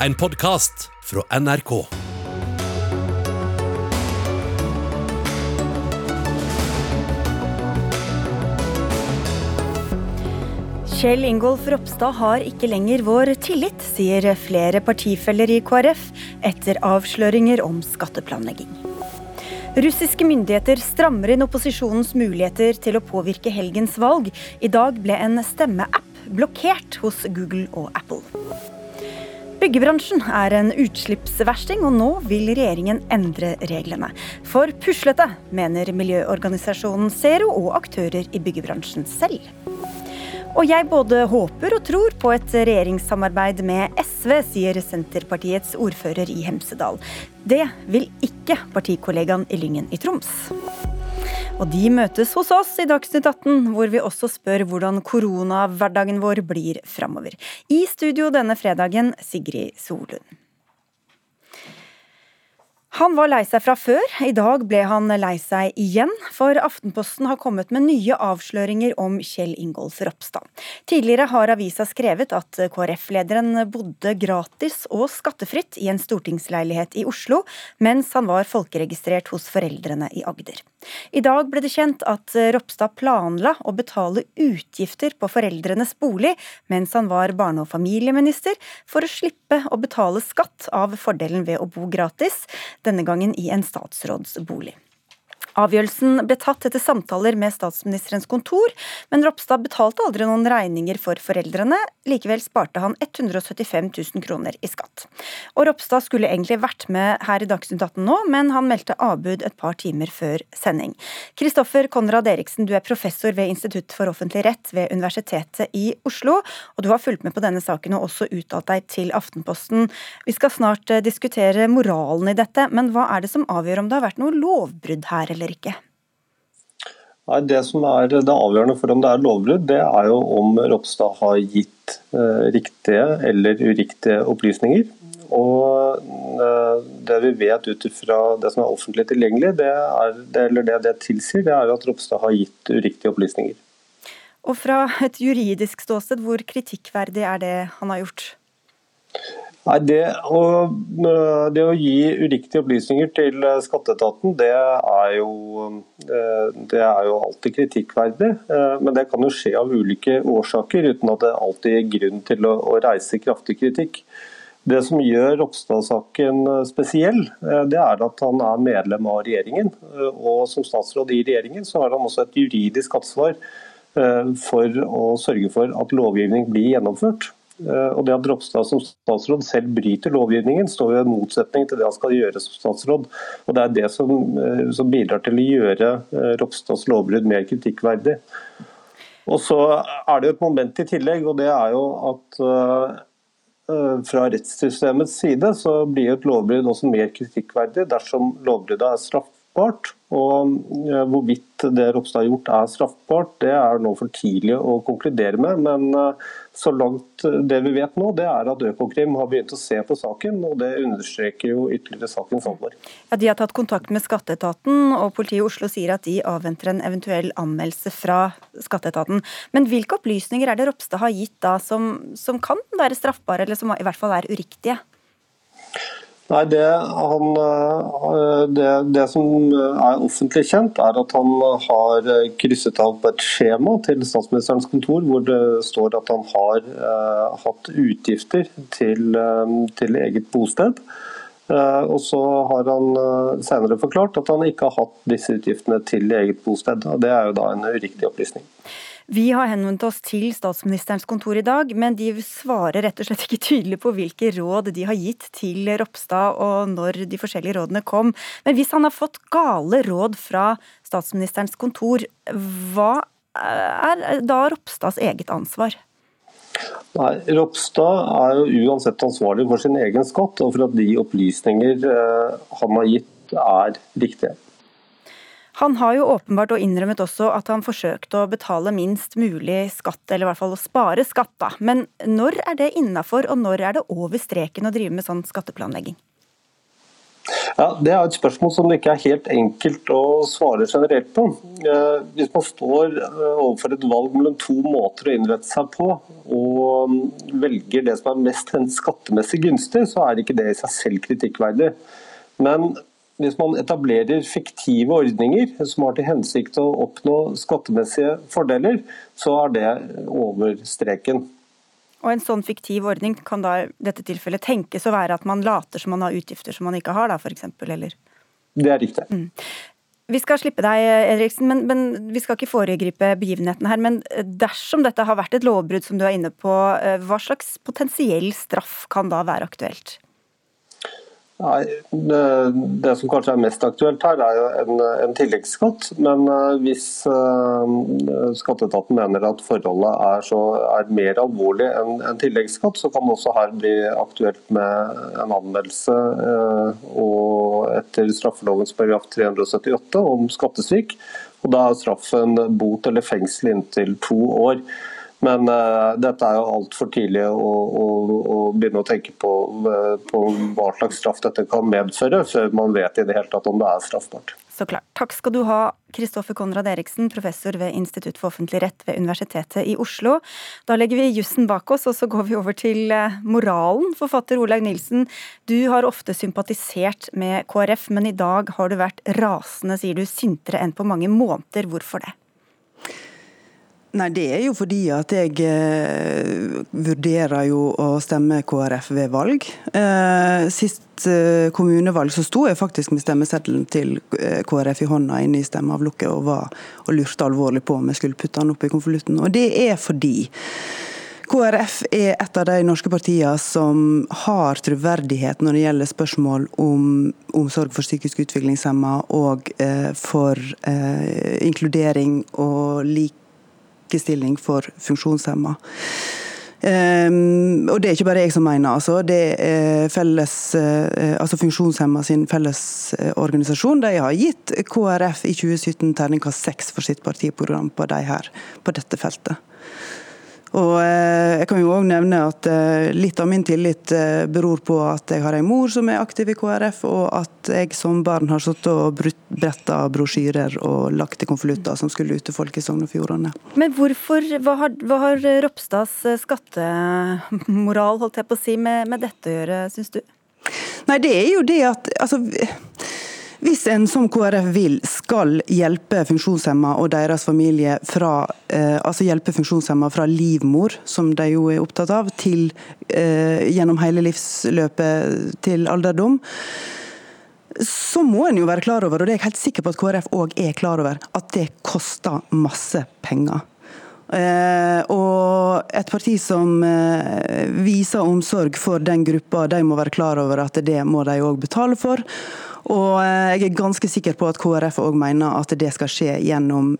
en podkast fra NRK. Kjell Ingolf Ropstad har ikke lenger vår tillit, sier flere partifeller i KrF etter avsløringer om skatteplanlegging. Russiske myndigheter strammer inn opposisjonens muligheter til å påvirke helgens valg. I dag ble en stemmeapp blokkert hos Google og Apple. Byggebransjen er en utslippsversting, og nå vil regjeringen endre reglene. For puslete, mener miljøorganisasjonen Zero og aktører i byggebransjen selv. Og jeg både håper og tror på et regjeringssamarbeid med SV, sier Senterpartiets ordfører i Hemsedal. Det vil ikke partikollegaen i Lyngen i Troms. Og de møtes hos oss i Dagsnytt 18, hvor vi også spør hvordan koronahverdagen vår blir framover. I studio denne fredagen, Sigrid Solund. Han var lei seg fra før, i dag ble han lei seg igjen, for Aftenposten har kommet med nye avsløringer om Kjell Ingolf Ropstad. Tidligere har avisa skrevet at KrF-lederen bodde gratis og skattefritt i en stortingsleilighet i Oslo, mens han var folkeregistrert hos foreldrene i Agder. I dag ble det kjent at Ropstad planla å betale utgifter på foreldrenes bolig mens han var barne- og familieminister, for å slippe å betale skatt av fordelen ved å bo gratis denne gangen i en statsrådsbolig. Avgjørelsen ble tatt etter samtaler med statsministerens kontor, men Ropstad betalte aldri noen regninger for foreldrene. Likevel sparte han 175 000 kroner i skatt. Og Ropstad skulle egentlig vært med her i Dagsnytt 18 nå, men han meldte avbud et par timer før sending. Kristoffer Konrad Eriksen, du er professor ved Institutt for offentlig rett ved Universitetet i Oslo, og du har fulgt med på denne saken og også uttalt deg til Aftenposten. Vi skal snart eh, diskutere moralen i dette, men hva er det som avgjør om det har vært noe lovbrudd her eller ikke? Nei, Det som er det avgjørende for om det er lovbrudd, det er jo om Ropstad har gitt eh, riktige eller uriktige opplysninger. Og eh, Det vi vet ut fra det som er offentlig tilgjengelig, det, er, det, eller det det tilsier, det er at Ropstad har gitt uriktige opplysninger. Og fra et juridisk ståsted, hvor kritikkverdig er det han har gjort? Nei, det å, det å, gi uriktige opplysninger til skatteetaten, det er, jo, det er jo alltid kritikkverdig. Men det kan jo skje av ulike årsaker, uten at det alltid er grunn til å, å reise kraftig kritikk. Det som gjør Ropstad-saken spesiell, det er at han er medlem av regjeringen. Og som statsråd i regjeringen så har han også et juridisk ansvar for å sørge for at lovgivning blir gjennomført. Eh, og det at Ropstad som statsråd selv bryter lovgivningen, står jo i motsetning til det han skal gjøre som statsråd. Og Det er det som, eh, som bidrar til å gjøre eh, Ropstads lovbrudd mer kritikkverdig. Og Så er det jo et moment i tillegg, og det er jo at fra rettssystemets side så blir et lovbrudd også mer kritikkverdig dersom lovbruddet er straffbart. Og Hvorvidt det Ropstad har gjort er straffbart, det er nå for tidlig å konkludere med. Men så langt det vi vet nå, det er at Økokrim har begynt å se på saken, og det understreker jo ytterligere sakens alvor. Ja, De har tatt kontakt med skatteetaten, og politiet i Oslo sier at de avventer en eventuell anmeldelse fra skatteetaten. Men hvilke opplysninger er det Ropstad har gitt da som, som kan være straffbare, eller som i hvert fall er uriktige? Nei, det, han, eh, det, det, som er offentlig kjent, er at han har krysset av på et skjema til statsministerens kontor hvor det står at han har eh, hatt utgifter til, uh, til eget bosted. Eh, og så har han senere forklart at han ikke har hatt disse utgiftene til eget bosted. og Det er jo da en uriktig opplysning. Vi har henvendt oss til statsministerens kontor i dag, men de svarer rett og slett ikke tydelig på hvilke råd de har gitt til Ropstad og når de forskjellige rådene kom. Men hvis han har fått gale råd fra statsministerens kontor, hva er da Ropstads eget ansvar? Nei, Ropstad er jo uansett ansvarlig for sin egen skatt og for at de opplysninger eh, han har gitt er riktige. Han har jo åpenbart og innrømmet også at han forsøkte å betale minst mulig skatt, eller i hvert fall å spare skatt, da. Men når er det innafor, og når er det over streken å drive med sånn skatteplanlegging? Ja, Det er et spørsmål som det ikke er helt enkelt å svare generelt på. Eh, hvis man står eh, overfor et valg mellom to måter å innrette seg på, og mm, velger det som er mest skattemessig gunstig, så er ikke det i seg selv kritikkverdig. Men hvis man etablerer fiktive ordninger som har til hensikt å oppnå skattemessige fordeler, så er det over streken. Og En sånn fiktiv ordning kan da i dette tilfellet tenkes å være at man later som man har utgifter som man ikke har, da, f.eks., eller? Det er riktig. Mm. Vi skal slippe deg, Eriksen, men, men, vi skal ikke foregripe begivenheten her. Men dersom dette har vært et lovbrudd, som du er inne på, eh, hva slags potensiell straff kan da være aktuelt? Nei, det, det, som kanskje er mest aktuelt her, er en, en tilleggsskatt. Men uh, hvis uh, skatteetaten mener at forholdet er, så, er mer alvorlig enn en tilleggsskatt, så kan det også her bli aktuelt med en anmeldelse uh, og etter straffelovens paragraf 378 om skattesvik. Og Da er straffen bot eller fengsel inntil to år. Men uh, dette er jo altfor tidlig å, å, å, begynne å tenke på, uh, på, hva slags straff dette kan medføre, før man vet i det hele tatt om det er straffbart. Så klart. Takk skal du ha, Kristoffer Konrad Eriksen, professor ved Institutt for offentlig rett ved Universitetet i Oslo. Da legger vi jussen bak oss, og så går vi over til uh, moralen. Forfatter Olaug Nilsen, du har ofte sympatisert med KrF, men i dag har du vært rasende, sier du, sintere enn på mange måneder. Hvorfor det? Nei, Det er jo fordi at jeg eh, vurderer jo å stemme KrF ved valg. Eh, sist eh, kommunevalg så sto jeg faktisk med stemmeseddelen til eh, KrF i hånda inne i stemmeavlukket og, og lurte alvorlig på om jeg skulle putte den opp i konvolutten. Og det er fordi KrF er et av de norske partiene som har troverdighet når det gjelder spørsmål om omsorg for psykisk utviklingshemma og eh, for eh, inkludering og lik likestilling for funksjonshemma. Um, og det er ikke bare jeg som mener, altså. Det er felles, uh, altså Funksjonshemma sin fellesorganisasjon. De har gitt KrF i 2017 terningkast seks for sitt partiprogram på, de her, på dette feltet. Og eh, jeg kan jo også nevne at eh, Litt av min tillit eh, beror på at jeg har en mor som er aktiv i KrF, og at jeg som barn har sittet og bretta brosjyrer og lagt i konvolutter som skulle ut til folk i Sogn og Fjordane. Men hvorfor, hva har, hva har Ropstads skattemoral holdt jeg på å si, med, med dette å gjøre, syns du? Nei, det er jo det at altså, hvis en som KrF vil skal hjelpe funksjonshemma og deres familie fra eh, altså hjelpe funksjonshemma fra livmor, som de jo er opptatt av, til eh, gjennom hele livsløpet til alderdom, så må en jo være klar over, og det er jeg helt sikker på at KrF òg er klar over, at det koster masse penger. Eh, og et parti som eh, viser omsorg for den gruppa, de må være klar over at det må de òg betale for. Og eh, jeg er ganske sikker på at KrF òg mener at det skal skje gjennom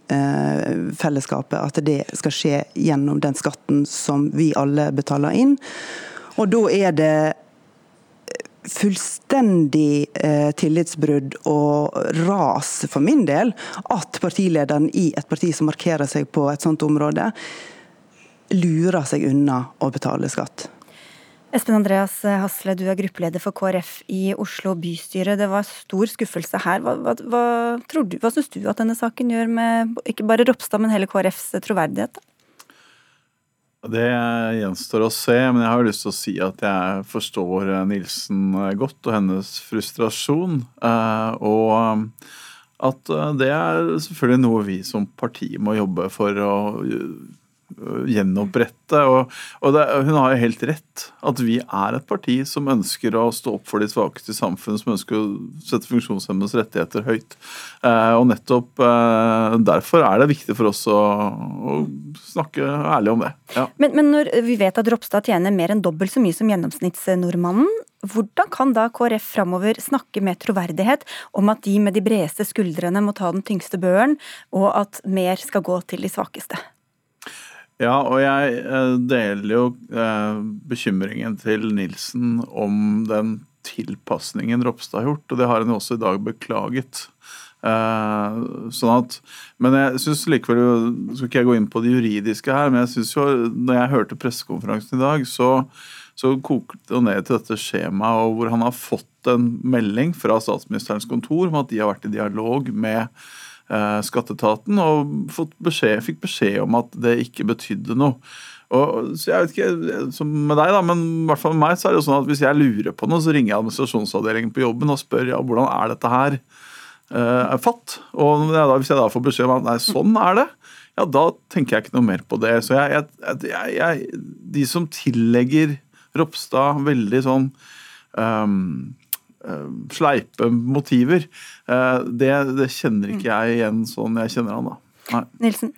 fellesskapet. At det skal skje gjennom den skatten som vi alle betaler inn. Og da er det fullstendig eh, tillitsbrudd og ras for min del at partilederen i et parti som markerer seg på et sånt område, lurer seg unna å betale skatt. Espen Andreas Hasle, du er gruppeleder for KrF i Oslo bystyre. Det var stor skuffelse her. Hva, hva, hva, hva syns du at denne saken gjør med ikke bare Ropstad, men hele KrFs troverdighet? Det gjenstår å se, men jeg har lyst til å si at jeg forstår Nilsen godt og hennes frustrasjon. Eh, og at det er selvfølgelig noe vi som parti må jobbe for å gjenopprette. Og, og det, hun har jo helt rett. At vi er et parti som ønsker å stå opp for de svakeste i samfunnet, som ønsker å sette funksjonshemmedes rettigheter høyt. Eh, og nettopp eh, derfor er det viktig for oss å, å snakke ærlig om det. Ja. Men, men, når vi vet at Ropstad tjener mer enn dobbelt så mye som gjennomsnittsnordmannen, hvordan kan da KrF framover snakke med troverdighet om at de med de bredeste skuldrene må ta den tyngste børen, og at mer skal gå til de svakeste? Ja, og jeg eh, deler jo eh, bekymringen til Nilsen om den tilpasningen Ropstad har gjort, og det har jo også i dag beklaget. Eh, sånn at, men jeg synes likevel, skal ikke jeg gå inn på det juridiske her, men jeg synes jo, når jeg hørte pressekonferansen i dag, så så kokte det ned til dette skjemaet hvor han har fått en melding fra statsministerens kontor om at de har vært i dialog med skatteetaten og beskjed, fikk beskjed om at det ikke betydde noe. Og, så jeg vet ikke, som med deg da, men i hvert fall med meg så er det jo sånn at Hvis jeg lurer på noe, så ringer jeg administrasjonsavdelingen på jobben og spør ja, hvordan er dette her er fatt. Og hvis jeg da får beskjed om at nei, sånn er det, ja, da tenker jeg ikke noe mer på det. Så jeg, jeg, jeg, De som tillegger Ropstad veldig sånn um, sleipe motiver, uh, det, det, kjenner ikke jeg igjen sånn jeg kjenner han da. Nei. Nilsen?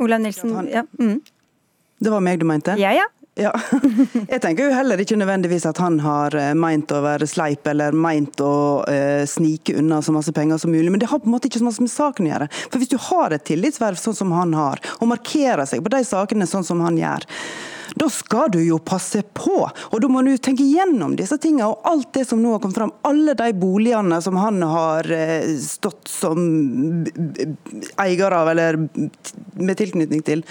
Olav Nilsen, ja. Mm. Det var meg du mente? Ja, ja. Ja. Jeg tenker jo heller ikke nødvendigvis at han har eh, meint å være sleip eller meint å eh, snike unna så masse penger som mulig, men det har på en måte ikke så masse med saken å gjøre. For hvis du har et tillitsverv sånn som han har, og markerer seg på de sakene sånn som han gjør, da skal du jo passe på. Og da må du tenke gjennom disse tingene og alt det som nå har kommet fram. Alle de boligene som han har eh, stått som eier av, eller med tilknytning til.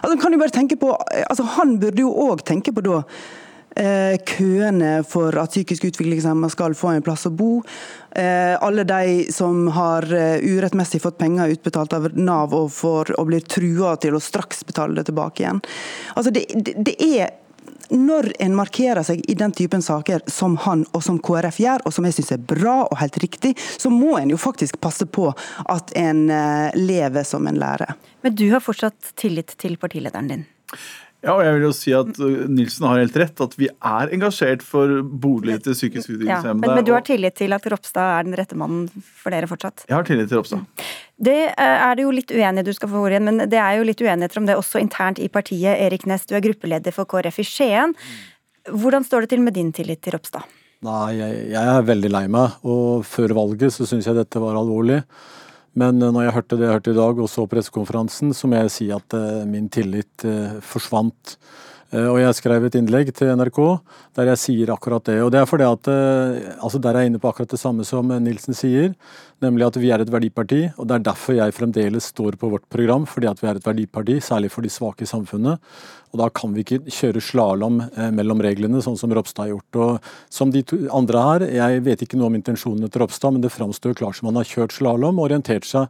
Altså, kan du bare tenke på, altså, Han burde jo òg tenke på da Eh, køene for at psykisk utviklingshemmede skal få en plass å bo. Eh, alle de som har eh, urettmessig fått penger utbetalt av Nav og, får, og blir trua til å straks betale det tilbake igjen. Altså det, det, det er når en markerer seg i den typen saker som han og som KrF gjør, og som jeg syns er bra og helt riktig, så må en jo faktisk passe på at en lever som en lærer. Men du har fortsatt tillit til partilederen din? Ja, og jeg vil jo si at uh, Nilsen har helt rett, at vi er engasjert for bolig til psykisk utviklingshemmede. Ja, men, du har tillit til at Ropstad er den rette mannen for dere fortsatt? Jeg har tillit til Ropstad. Det uh, er det jo litt uenighet du skal få ordet igjen, men det er jo litt uenigheter om det også internt i partiet. Erik Næss, du er gruppeleder for KrF i Skien. Hvordan står det til med din tillit til Ropstad? Nei, jeg, jeg er veldig lei meg, og før valget så syns jeg dette var alvorlig. Men eh, når jeg hørte det jeg hørte i dag, og så pressekonferansen, så må jeg si at eh, min tillit eh, forsvant. Og jeg skrev et innlegg til NRK der jeg sier akkurat det. Og det er fordi at altså Der er jeg inne på akkurat det samme som Nilsen sier, nemlig at vi er et verdiparti. Og det er derfor jeg fremdeles står på vårt program, fordi at vi er et verdiparti, særlig for de svake i samfunnet. Og da kan vi ikke kjøre slalåm eh, mellom reglene, sånn som Ropstad har gjort. Og som de andre her, jeg vet ikke noe om intensjonene til Ropstad, men det framstår klart som han har kjørt slalåm orientert seg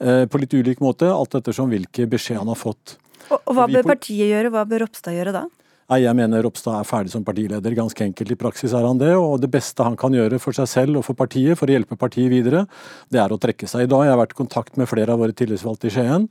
eh, på litt ulik måte, alt ettersom hvilke beskjed han har fått. Og, og Hva bør partiet gjøre, hva bør Ropstad gjøre da? Nei, Jeg mener Ropstad er ferdig som partileder. Ganske enkelt i praksis er han det. Og det beste han kan gjøre for seg selv og for partiet, for å hjelpe partiet videre, det er å trekke seg. I dag jeg har vært i kontakt med flere av våre tillitsvalgte i Skien,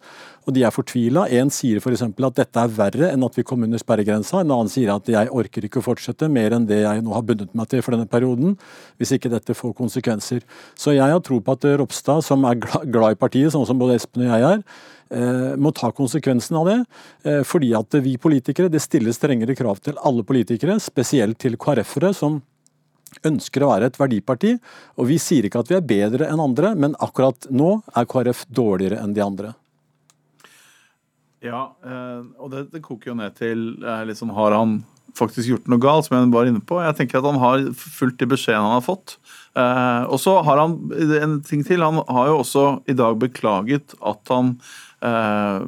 og de er fortvila. En sier f.eks. at dette er verre enn at vi kom under sperregrensa. En annen sier at jeg orker ikke å fortsette mer enn det jeg nå har bundet meg til for denne perioden, hvis ikke dette får konsekvenser. Så jeg har tro på at Ropstad, som er glad i partiet, sånn som både Espen og jeg er, Eh, må ta konsekvensen av det. Eh, fordi at vi politikere, det stilles strengere krav til alle politikere, spesielt til KrF-ere, som ønsker å være et verdiparti. Og vi sier ikke at vi er bedre enn andre, men akkurat nå er KrF dårligere enn de andre. Ja, eh, og det, det koker jo ned til liksom, Har han faktisk gjort noe galt, som jeg var inne på? Jeg tenker at han har fulgt de beskjedene han har fått. og så har han en ting til. Han har jo også i dag beklaget at han Eh,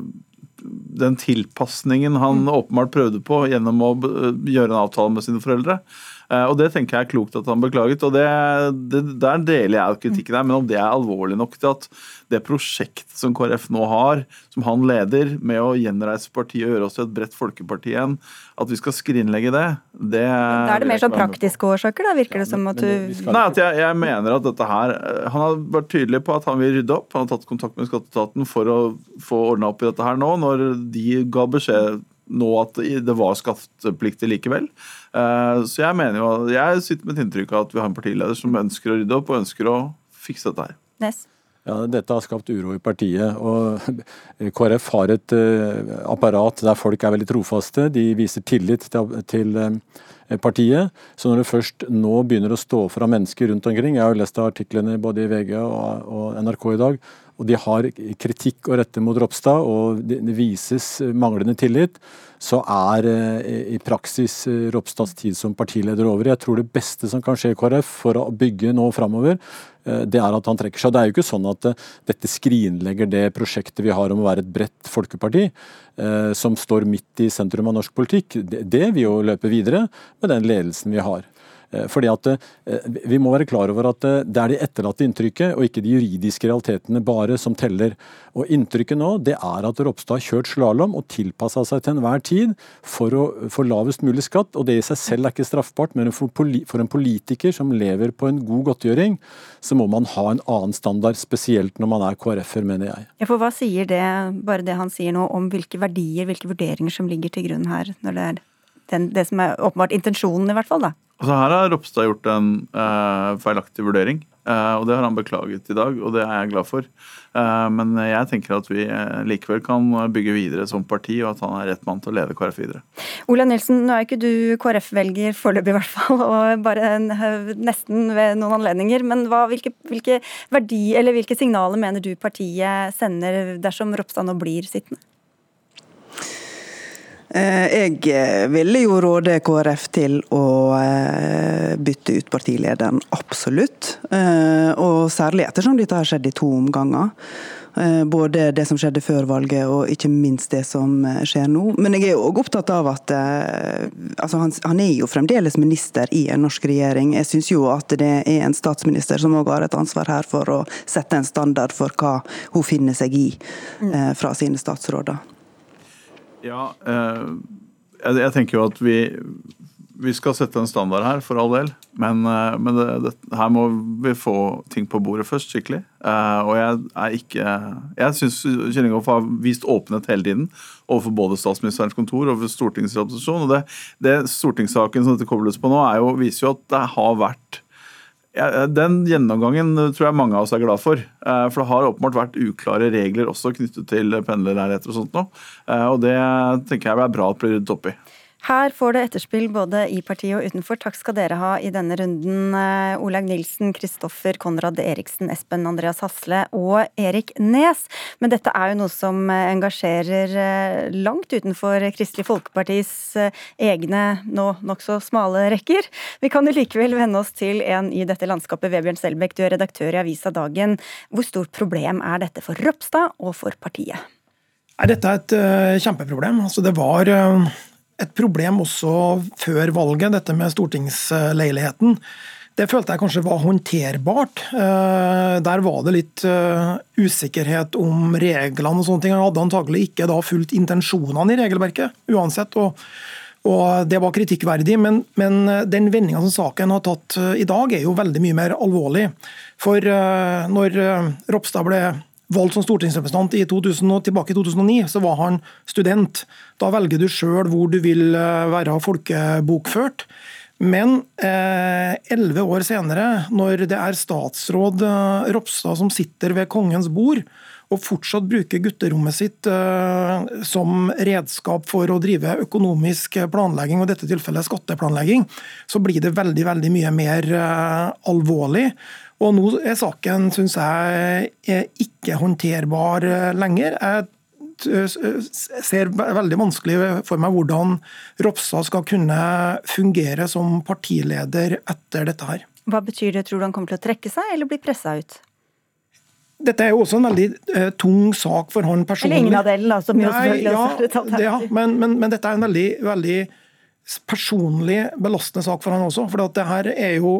den tilpasningen han mm. åpenbart prøvde på gjennom å gjøre en avtale med sine foreldre. Eh, og Det tenker jeg er klokt at han beklaget, og det, det, der deler jeg kritikken her. Men om det er alvorlig nok til at det prosjektet som KrF nå har, som han leder, med å gjenreise partiet og gjøre oss til et bredt folkeparti igjen, at vi skal skrinlegge det, det Da er det mer sånn praktiske årsaker, da, virker det som at du Nei, at jeg, jeg, mener at dette her Han har vært tydelig på at han vil rydde opp. Han har tatt kontakt med skatteetaten for å få ordna opp i dette her nå, når de ga beskjed nå at det var skattepliktig likevel. Eh, så jeg mener jo, jeg sitter med et inntrykk av at vi har en partileder som ønsker å rydde opp og ønsker å fikse dette her. Nes. Ja, Dette har skapt uro i partiet. og KrF har et uh, apparat der folk er veldig trofaste. De viser tillit til, uh, partiet. Så når det først nå begynner å stå fra mennesker rundt omkring Jeg har jo lest artiklene både i VG og, og NRK i dag og de har kritikk å rette mot Ropstad, og det vises manglende tillit, så er i praksis Ropstads tid som partileder over. Jeg tror det beste som kan skje i KrF for å bygge nå framover, det er at han trekker seg. Det er jo ikke sånn at dette skrinlegger det prosjektet vi har om å være et bredt folkeparti, som står midt i sentrum av norsk politikk. Det vil jo løpe videre med den ledelsen vi har. Eh, fordi at eh, Vi må være klar over at eh, det er det etterlatte inntrykket, og ikke de juridiske realitetene bare, som teller. Og Inntrykket nå det er at Ropstad har kjørt slalåm og tilpassa seg til enhver tid for å få lavest mulig skatt. og Det i seg selv er ikke straffbart, men for en politiker som lever på en god godtgjøring, så må man ha en annen standard, spesielt når man er KrF-er, mener jeg. Ja, for Hva sier det, bare det han sier nå, om hvilke verdier, hvilke vurderinger som ligger til grunn her, når det er den, det som er åpenbart intensjonen, i hvert fall? da? Altså Her har Ropstad gjort en uh, feilaktig vurdering, uh, og det har han beklaget i dag, og det er jeg glad for. Uh, men jeg tenker at vi likevel kan bygge videre som parti, og at han er rett mann til å lede KrF videre. Ola Nilsen, nå er ikke du KrF-velger foreløpig i hvert fall, og bare nesten ved noen anledninger. Men hva, hvilke, hvilke, verdi, hvilke signaler mener du partiet sender dersom Ropstad nå blir sittende? Eh, jeg eh, ville jo råde KrF til å eh, bytte ut partilederen, absolutt. Og særlig ettersom dette har skjedd i to omganger. Både det som skjedde før valget og ikke minst det som skjer nå. Men jeg er òg opptatt av at altså han, han, er jo fremdeles minister i en norsk regjering. Jeg syns jo at det er en statsminister som òg har et ansvar her for å sette en standard for hva hun finner seg i fra sine statsråder. Ja, eh, jeg, tenker jo at vi, vi skal sette en standard her, for all del. Men, eh, men det, det, her må vi få ting på bordet først, skikkelig. Eh, og jeg er ikke Jeg syns Kjellinghoff har vist åpenhet hele tiden overfor både statsministerens kontor og Stortingets representasjon. Og det, det stortingssaken som dette kobles på nå, jo, viser jo at det har vært ja, den gjennomgangen tror jeg mange av oss er glad for. Eh, for det har åpenbart vært uklare regler også knyttet til pendlerleiligheter og sånt nå. Eh, og det tenker jeg er bra at blir ryddet opp i. Her får det etterspill både i partiet og utenfor. Takk skal dere ha i denne runden. Eh, Olaug Nilsen, Kristoffer Konrad Eriksen, Espen Andreas Hasle og Erik Nes. Men dette er jo noe som engasjerer eh, langt utenfor Kristelig Folkepartis eh, egne, nå nokså smale rekker. Vi kan jo likevel vende oss til en i dette landskapet. Vebjørn Selbekk, du er redaktør i avisa Dagen. Hvor stort problem er dette for Ropstad og for partiet? Dette er et kjempeproblem. Altså det var et problem også før valget, dette med stortingsleiligheten. Det følte jeg kanskje var håndterbart. Eh, der var det litt eh, usikkerhet om reglene og sånne ting. Han hadde antagelig ikke da fulgt intensjonene i regelverket, uansett. og, og Det var kritikkverdig, men, men den vendinga som saken har tatt eh, i dag, er jo veldig mye mer alvorlig. For når Ropstad ble valgt som stortingsrepresentant i 2000, tilbake i 2009, så var han student. Da velger du sjøl hvor du vil eh, være folkebokført. Men eh, elleve eh, år senere, når det er statsråd eh, Ropstad som sitter ved kongens bord, og fortsatt bruker gutterommet sitt eh, som redskap for å drive økonomisk planlegging, og i dette tilfellet skatteplanlegging, så blir det veldig, veldig mye mer eh, alvorlig. Og nå er saken, syns jeg, ikke håndterbar eh, lenger. Jeg ser veldig vanskelig for meg hvordan Ropstad skal kunne fungere som partileder etter dette her. Hva betyr det? Tror du han kommer til å trekke seg, eller bli pressa ut? Dette er jo også en veldig uh, tung sak for han personlig. Eller ingen av delene, som jo selvfølgelig ja, også er ja, men, men, men, dette er en veldig, veldig personlig belastende sak for han også. For det her jo,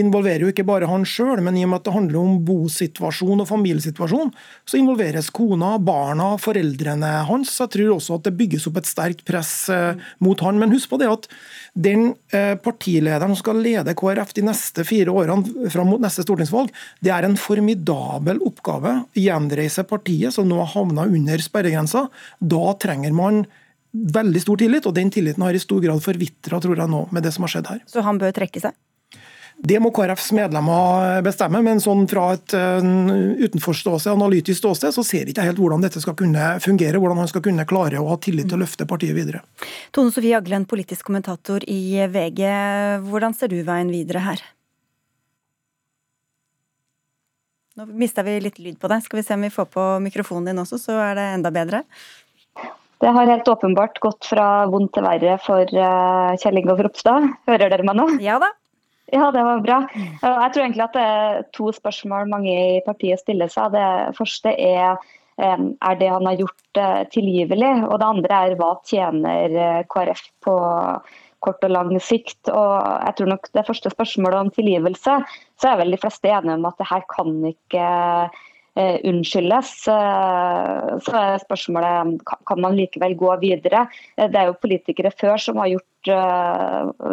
involverer jo ikke bare han sjøl, men i og med at det handler om bosituasjon og familiesituasjon, så involveres kona, barna, foreldrene hans. Jeg tror også at det bygges opp et sterkt press eh, mot han. Men husk på det at den eh, partilederen som skal lede KrF de neste fire årene fram mot neste stortingsvalg, det er en formidabel oppgave. Gjenreise partiet som nå har havna under sperregrensa. Da trenger man veldig stor tillit, og den tilliten har i stor grad forvitra tror jeg nå, med det som har skjedd her. Så han bør trekke seg? Det må KrFs medlemmer bestemme, men sånn fra et utenforståelse, utenforståsted, analytisk ståsted, så ser ikke helt hvordan dette skal kunne fungere, hvordan han skal kunne klare å ha tillit til å løfte partiet videre. Tone Sofie Aglen, politisk kommentator i VG. Hvordan ser du veien videre her? Nå mista vi litt lyd på deg. Skal vi se om vi får på mikrofonen din også, så er det enda bedre. Det har helt åpenbart gått fra vondt til verre for uh, Kjell Ingolf Ropstad. Hører dere meg nå? Ja da. Ja, det var bra. Jeg tror egentlig at det er to spørsmål mange i partiet stiller seg. Det første er er det han har gjort eh, tilgivelig, og det andre er hva tjener eh, KrF på kort og lang sikt. Og jeg tror nok Det første spørsmålet om tilgivelse, så er vel de fleste enige om at det her kan ikke eh, unnskyldes. Eh, så er spørsmålet kan man likevel gå videre. Eh, det er jo politikere før som har gjort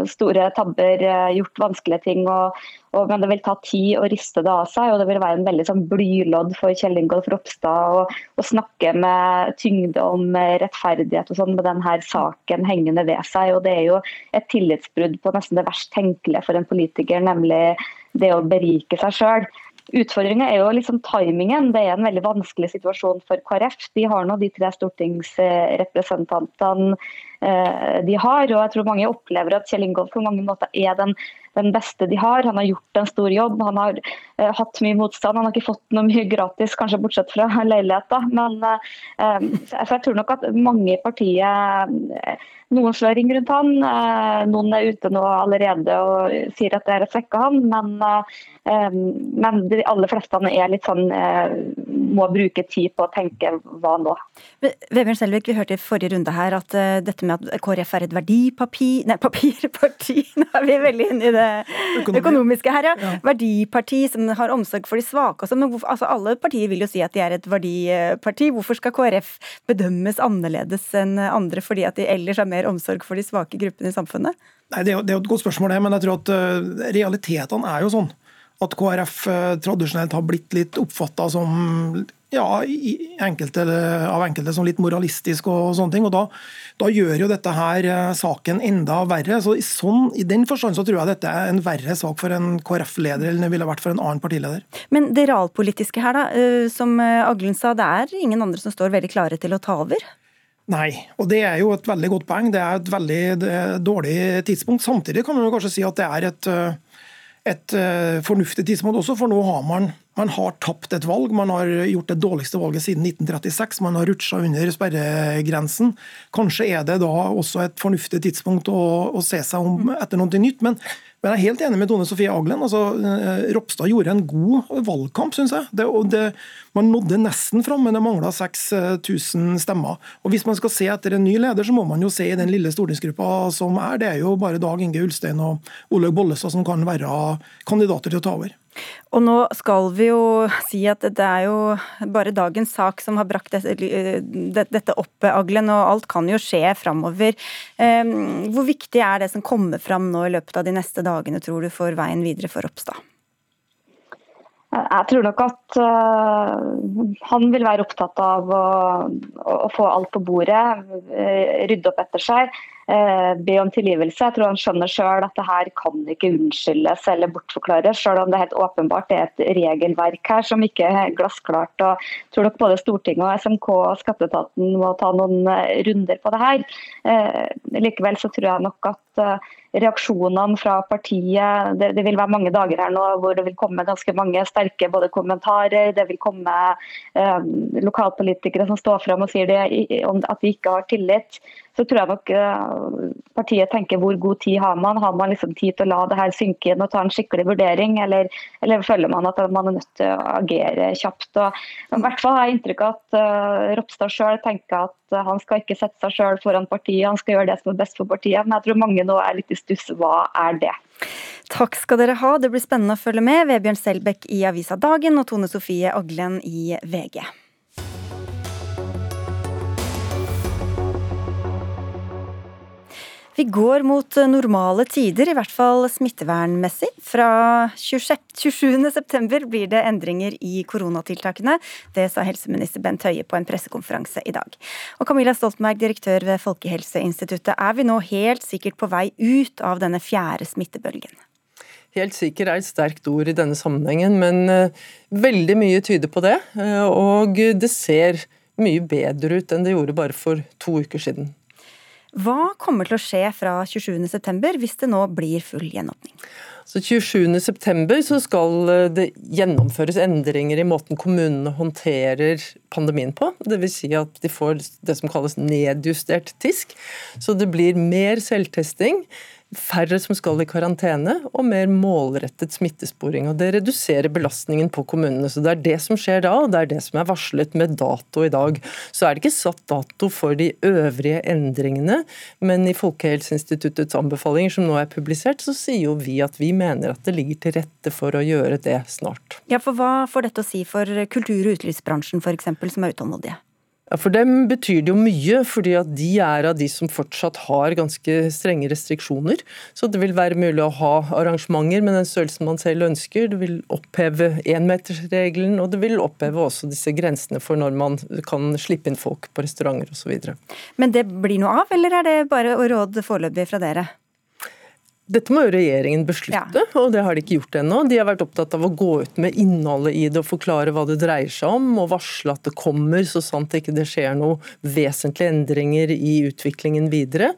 store tabber, gjort vanskelige ting. Og, og, men det vil ta tid å riste det av seg, og det vil være en veldig sånn blylodd for Kjell Ingolf Ropstad å snakke med tyngde om rettferdighet og sånn med denne saken hengende ved seg. Og det er jo et tillitsbrudd på nesten det verst tenkelige for en politiker, nemlig det å berike seg sjøl. Utfordringa er jo liksom timingen. Det er en veldig vanskelig situasjon for KrF. De har nå de tre stortingsrepresentantene eh, de har. og jeg tror Mange opplever at Kjell Ingolf på mange måter er den den beste de har. Han har gjort en stor jobb, han har uh, hatt mye motstand. Han har ikke fått noe mye gratis, kanskje bortsett fra leiligheter. Men uh, jeg tror nok at mange i partiet Noen slår ring rundt han, noen er ute nå allerede og sier at det er å svekke han. Men, men de aller fleste er litt sånn må bruke tid på å tenke hva nå. Vebjørn Selvik, vi hørte i forrige runde her at dette med at KrF er et verdipapir, nei, papirparti, nå er vi veldig inne i det Økonomi. økonomiske her, ja. ja. Verdiparti som har omsorg for de svake. Men hvorfor, altså, alle partier vil jo si at de er et verdiparti. Hvorfor skal KrF bedømmes annerledes enn andre fordi at de ellers har mer omsorg for de svake gruppene i samfunnet? Nei, Det er jo, det er jo et godt spørsmål, det, men jeg tror at uh, realitetene er jo sånn at KrF uh, tradisjonelt har blitt litt oppfatta som ja, enkelte, av enkelte som litt moralistisk og sånne ting. og Da, da gjør jo dette her uh, saken enda verre. så i, sånn, I den forstand så tror jeg dette er en verre sak for en KrF-leder enn det ville vært for en annen partileder. Men det realpolitiske her, da, som Aglen sa, det er ingen andre som står veldig klare til å ta over? Nei, og det er jo et veldig godt poeng. Det er et veldig dårlig tidspunkt. Samtidig kan man jo kanskje si at det er et et uh, fornuftig tidspunkt også, for nå har man, man har tapt et valg. Man har gjort det dårligste valget siden 1936. Man har rutsja under sperregrensen. Kanskje er det da også et fornuftig tidspunkt å, å se seg om etter noe nytt. Men men jeg er helt enig med Tone Sofie Aglen. altså eh, Ropstad gjorde en god valgkamp, syns jeg. Det, det, man nådde nesten fram, men det mangla 6000 stemmer. Og Hvis man skal se etter en ny leder, så må man jo se i den lille stortingsgruppa som er. Det er jo bare Dag Inge Ulstein og Olaug Bollestad som kan være kandidater til å ta over. Og nå skal vi jo si at det er jo bare dagens sak som har brakt dette opp, Aglen, og alt kan jo skje framover. Ehm, hvor viktig er det som kommer fram nå i løpet av de neste dagene, tror du, for veien videre for Ropstad? Jeg tror nok at uh, han vil være opptatt av å, å få alt på bordet, rydde opp etter seg. Eh, be om tilgivelse. Jeg tror han skjønner sjøl at det her kan ikke unnskyldes eller bortforklares, sjøl om det helt åpenbart er et regelverk her som ikke er glassklart. Og jeg tror nok både Stortinget og SMK og skatteetaten må ta noen eh, runder på det her. Eh, likevel så tror jeg nok at reaksjonene fra partiet det, det, vil være mange dager her nå hvor det vil komme ganske mange sterke både kommentarer. Det vil komme eh, lokalpolitikere som står fram og sier det, at de ikke har tillit så tror jeg nok eh, partiet tenker hvor god tid har man? Har man liksom tid til å la det her synke inn og ta en skikkelig vurdering, eller, eller føler man at man er nødt til å agere kjapt? Og, I hvert fall har jeg inntrykk av at uh, Ropstad sjøl tenker at han skal ikke sette seg sjøl foran partiet, han skal gjøre det som er best for partiet. Men jeg tror mange nå er litt i stuss. Hva er det? Takk skal dere ha, det blir spennende å følge med. Vebjørn Selbekk i avisa Dagen og Tone Sofie Aglen i VG. Vi går mot normale tider, i hvert fall smittevernmessig. Fra 27.9 blir det endringer i koronatiltakene. Det sa helseminister Bent Høie på en pressekonferanse i dag. Og Camilla Stoltenberg, direktør ved Folkehelseinstituttet, er vi nå helt sikkert på vei ut av denne fjerde smittebølgen? Helt sikker er et sterkt ord i denne sammenhengen, men uh, veldig mye tyder på det. Uh, og det ser mye bedre ut enn det gjorde bare for to uker siden. Hva kommer til å skje fra 27.9 hvis det nå blir full gjenåpning? Så 27.9 så skal eh, det gjennomføres endringer i måten kommunene håndterer pandemien på. Dvs. Si at de får det som kalles nedjustert TISK. Så det blir mer selvtesting færre som skal i karantene, og mer målrettet smittesporing. og Det reduserer belastningen på kommunene. så Det er det som skjer da, og det er det som er varslet med dato i dag. Så er det ikke satt dato for de øvrige endringene, men i Folkehelseinstituttets anbefalinger som nå er publisert, så sier jo vi at vi mener at det ligger til rette for å gjøre det snart. Ja, for Hva får dette å si for kultur- og utelivsbransjen f.eks., som er utålmodige? Ja, For dem betyr det jo mye, fordi at de er av de som fortsatt har ganske strenge restriksjoner. Så det vil være mulig å ha arrangementer med den størrelsen man selv ønsker. Det vil oppheve énmetersregelen, og det vil oppheve også disse grensene for når man kan slippe inn folk på restauranter osv. Men det blir noe av, eller er det bare råd foreløpig fra dere? Dette må jo regjeringen beslutte, ja. og det har de ikke gjort ennå. De har vært opptatt av å gå ut med innholdet i det og forklare hva det dreier seg om, og varsle at det kommer, så sant det ikke skjer noe vesentlige endringer i utviklingen videre.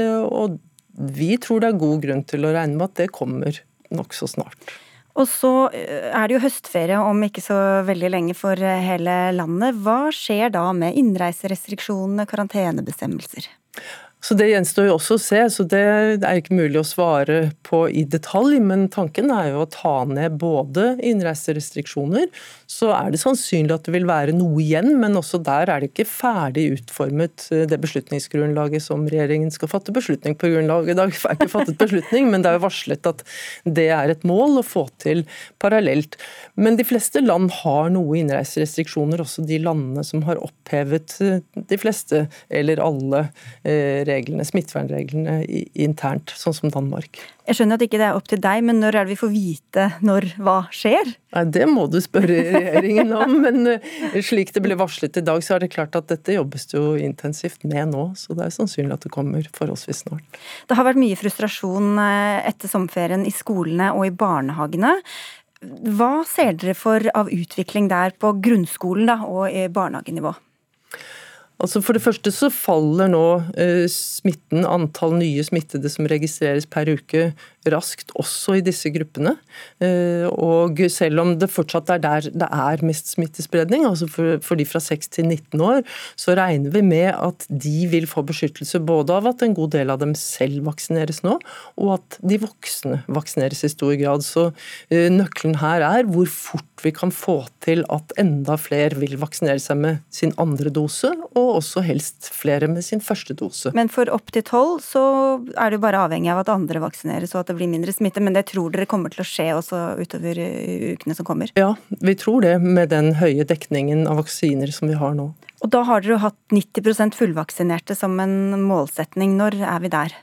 Eh, og vi tror det er god grunn til å regne med at det kommer nokså snart. Og så eh, er det jo høstferie om ikke så veldig lenge for eh, hele landet. Hva skjer da med innreiserestriksjonene, karantenebestemmelser? Så Det gjenstår jo også å se, så det er ikke mulig å svare på i detalj. Men tanken er jo å ta ned både innreiserestriksjoner, så er det sannsynlig at det vil være noe igjen, men også der er det ikke ferdig utformet eh, det beslutningsgrunnlaget som regjeringen skal fatte beslutning på grunnlag. I dag er ikke fattet beslutning, men det er jo varslet at det er et mål å få til parallelt. Men de fleste land har noe innreiserestriksjoner, også de landene som har opphevet eh, de fleste eller alle eh, reglene, smittevernreglene internt, sånn som Danmark. Jeg skjønner at ikke det er opp til deg, men når er det vi får vite når hva skjer? Nei, Det må du spørre regjeringen om, men eh, slik det ble varslet i dag, så er det klart at dette jobbes det jo intensivt med nå. Så det er sannsynlig at det kommer forholdsvis snart. Det har vært mye frustrasjon eh, etter sommerferien i skolene og i barnehagene. Hva ser dere for av utvikling der på grunnskolen da, og i barnehagenivå? Altså For det første så faller nå eh, smitten, antall nye smittede som registreres per uke, raskt også i disse gruppene. Eh, og selv om det fortsatt er der det er mest smittespredning, altså for, de fra 6 til 19 år, så regner vi med at de vil få beskyttelse både av at en god del av dem selv vaksineres nå, og at de voksne vaksineres i stor grad. Så eh, nøkkelen her er hvor fort vi kan få til at enda flere vil vaksinere seg med sin andre dose, og også helst flere med sin første dose. Men for opp til tolv så er det bare avhengig av at andre vaksineres og at det blir mindre smitte, men det tror dere kommer til å skje også utover ukene som kommer? Ja, vi tror det med den høye dekningen av vaksiner som vi har nå. Og da har dere jo hatt 90% fullvaksinerte som en målsetning. Når er vi der?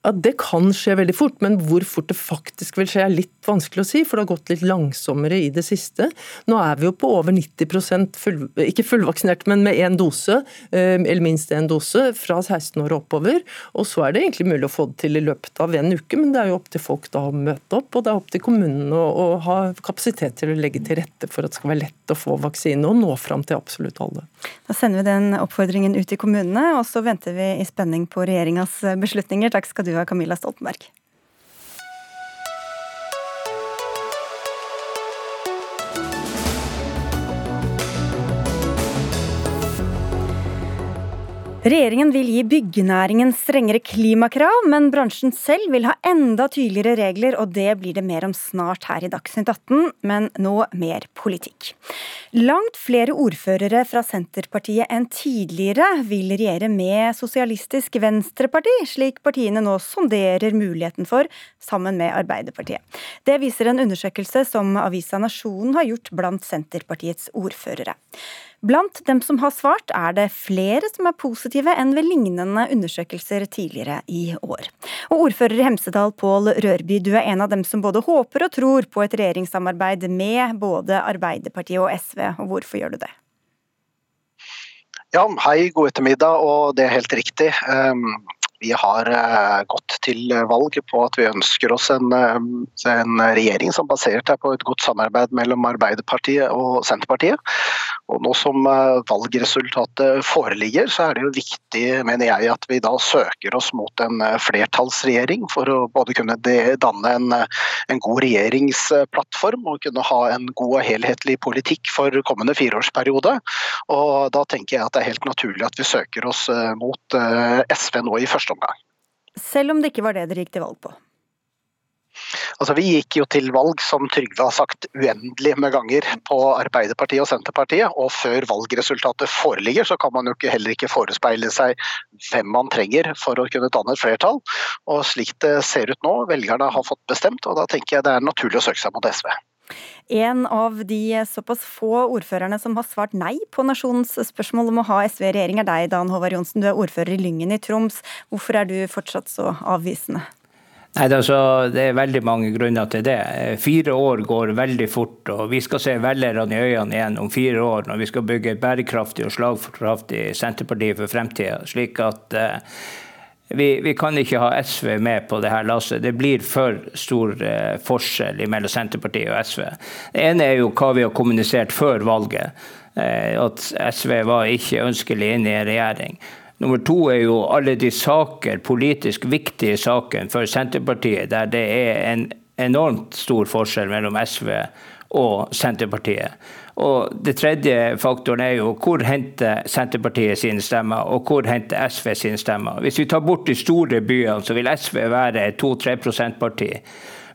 Ja, Det kan skje veldig fort, men hvor fort det faktisk vil skje er litt vanskelig å si, for det har gått litt langsommere i det siste. Nå er vi jo på over 90 full, ikke fullvaksinert, men med én dose, eh, eller minst én dose, fra 16 år og oppover. Og så er det egentlig mulig å få det til i løpet av en uke, men det er jo opp til folk da å møte opp, og det er opp til kommunene å, å ha kapasitet til å legge til rette for at det skal være lett å få vaksine og nå fram til absolutt alle. Da sender vi den oppfordringen ut i kommunene, og så venter vi i spenning på regjeringas beslutninger. Takk skal du ha, Camilla Stoltenberg. Regjeringen vil gi byggenæringen strengere klimakrav, men bransjen selv vil ha enda tydeligere regler, og det blir det mer om snart her i Dagsnytt 18, men nå mer politikk. Langt flere ordførere fra Senterpartiet enn tidligere vil regjere med Sosialistisk Venstreparti, slik partiene nå sonderer muligheten for, sammen med Arbeiderpartiet. Det viser en undersøkelse som avisa Nasjonen har gjort blant Senterpartiets ordførere. Blant dem som har svart, er det flere som er positive enn ved lignende undersøkelser tidligere i år. Og ordfører i Hemsedal, Pål Rørby, du er en av dem som både håper og tror på et regjeringssamarbeid med både Arbeiderpartiet og SV, og hvorfor gjør du det? Ja, hei, god ettermiddag, og det er helt riktig. Um Vi har eh, gått til valg på at vi ønsker oss en, en regjering som basert seg på et godt samarbeid mellom Arbeiderpartiet og Senterpartiet. Og Nå som valgresultatet foreligger, så er det jo viktig mener jeg, at vi da søker oss mot en flertallsregjering for å både kunne danne en, en god regjeringsplattform og kunne ha en god og helhetlig politikk for kommende fireårsperiode. Og Da tenker jeg at det er helt naturlig at vi søker oss eh, mot eh, SV nå i første omgang. Selv om det ikke var det dere gikk til valg på? Altså, Vi gikk jo til valg, som Trygve har sagt uendelig med ganger, på Arbeiderpartiet og Senterpartiet. Og før valgresultatet foreligger, så kan man jo heller ikke forespeile seg hvem man trenger for å kunne danne et flertall. Og slik det ser ut nå, velgerne har fått bestemt, og da tenker jeg det er naturlig å søke seg mot SV. En av de såpass få ordførerne som har svart nei på Nasjonens spørsmål om å ha SV i regjering, er deg, Dan Håvard Johnsen. Du er ordfører i Lyngen i Troms. Hvorfor er du fortsatt så avvisende? Nei, altså, Det er veldig mange grunner til det. Fire år går veldig fort. og Vi skal se velgerne i øynene igjen om fire år, når vi skal bygge et bærekraftig og slagkraftig Senterparti for fremtida. Slik at eh, vi, vi, kan ikke ha SV med på det her lasset. Det blir for stor eh, forskjell mellom Senterpartiet og SV. Det ene er jo hva vi har kommunisert før valget, eh, at SV var ikke ønskelig inne i en regjering. Nummer to er jo alle de saker, politisk viktige saker for Senterpartiet, der det er en enormt stor forskjell mellom SV og Senterpartiet. Og Det tredje faktoren er jo hvor henter Senterpartiet sine stemmer, og hvor henter SV sine stemmer. Hvis vi tar bort de store byene, så vil SV være 2-3 prosentparti.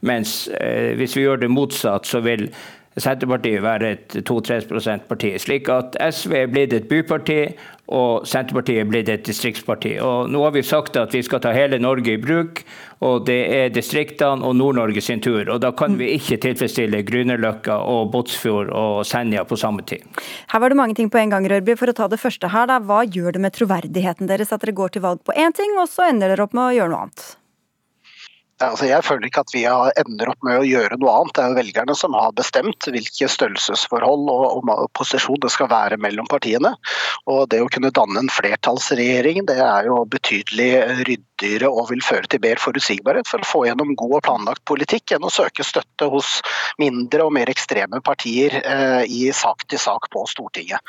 Mens eh, hvis vi gjør det motsatt, så vil Senterpartiet være et 2-3% parti. Slik at SV er blitt et byparti, og Senterpartiet er blitt et distriktsparti. Og nå har vi sagt at vi skal ta hele Norge i bruk, og det er distriktene og Nord-Norge sin tur. Og da kan vi ikke tilfredsstille Grünerløkka og Båtsfjord og Senja på samme tid. Her var det mange ting på en gang, Rørby. For å ta det første her, da. Hva gjør det med troverdigheten deres at dere går til valg på én ting, og så ender dere opp med å gjøre noe annet? Altså, jeg føler ikke at vi ender opp med å gjøre noe annet. Det er jo velgerne som har bestemt hvilke størrelsesforhold og, og posisjon det skal være mellom partiene. Og Det å kunne danne en flertallsregjering det er jo betydelig ryddigere og vil føre til mer forutsigbarhet for å få gjennom god og planlagt politikk enn å søke støtte hos mindre og mer ekstreme partier eh, i sak til sak på Stortinget.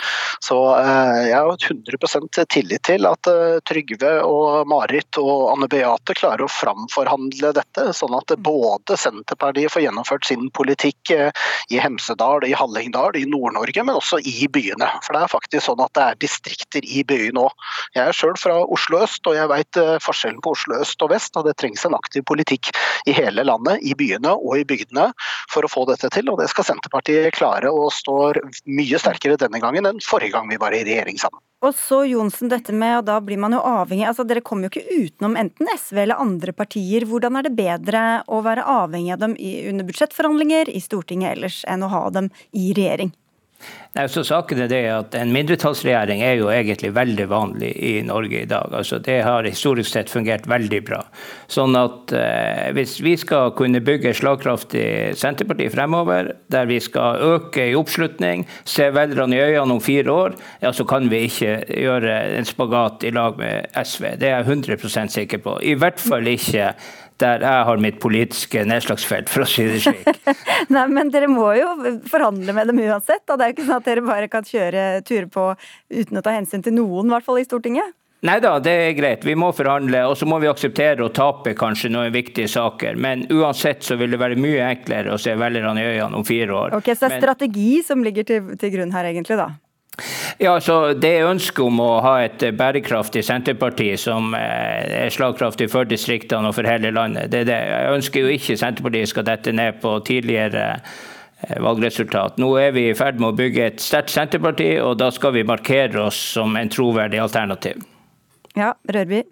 Så eh, jeg har 100% tillit til at eh, Trygve og Marit og Anne Beate klarer å framforhandle dette, sånn at både Senterpartiet får gjennomført sin politikk i Hemsedal, i Hallingdal, i Nord-Norge, men også i byene. For det er faktisk sånn at det er distrikter i byene òg. Jeg er sjøl fra Oslo øst, og jeg veit eh, forskjellen på Oslo øst og vest. Og det trengs en aktiv politikk i hele landet, i byene og i bygdene, for å få dette til. Og det skal Senterpartiet klare, og står mye sterkere denne gangen enn forrige gang vi var i regjering sammen. Og så Jonsen, dette med, og da blir man jo avhengig altså Dere kommer jo ikke utenom enten SV eller andre partier. Hvordan er det bedre å være avhengig av dem under budsjettforhandlinger i Stortinget ellers enn å ha dem i regjering? Nei, så saken er det at En mindretallsregjering er jo egentlig veldig vanlig i Norge i dag. Altså, det har historisk sett fungert veldig bra. Sånn at eh, Hvis vi skal kunne bygge et slagkraftig Senterparti fremover, der vi skal øke i oppslutning, se velgerne i øynene om fire år, ja, så kan vi ikke gjøre en spagat i lag med SV. Det er jeg 100 sikker på. I hvert fall ikke der jeg har mitt politiske nedslagsfelt, for å si det slik. Nei, men dere må jo forhandle med dem uansett. Da. Det er jo ikke sånn at dere bare kan kjøre turer på uten å ta hensyn til noen, i hvert fall i Stortinget? Nei da, det er greit. Vi må forhandle, og så må vi akseptere å tape kanskje noen viktige saker. Men uansett så vil det være mye enklere å se velgerne i øynene om fire år. Ok, Så det er strategi som ligger til, til grunn her, egentlig, da? Ja, så Det ønsket om å ha et bærekraftig Senterparti som eh, er slagkraftig for distriktene og for hele landet, det er det. Jeg ønsker jo ikke Senterpartiet skal dette ned på tidligere eh, valgresultat. Nå er vi i ferd med å bygge et sterkt Senterparti, og da skal vi markere oss som en troverdig alternativ. Ja, Rørby?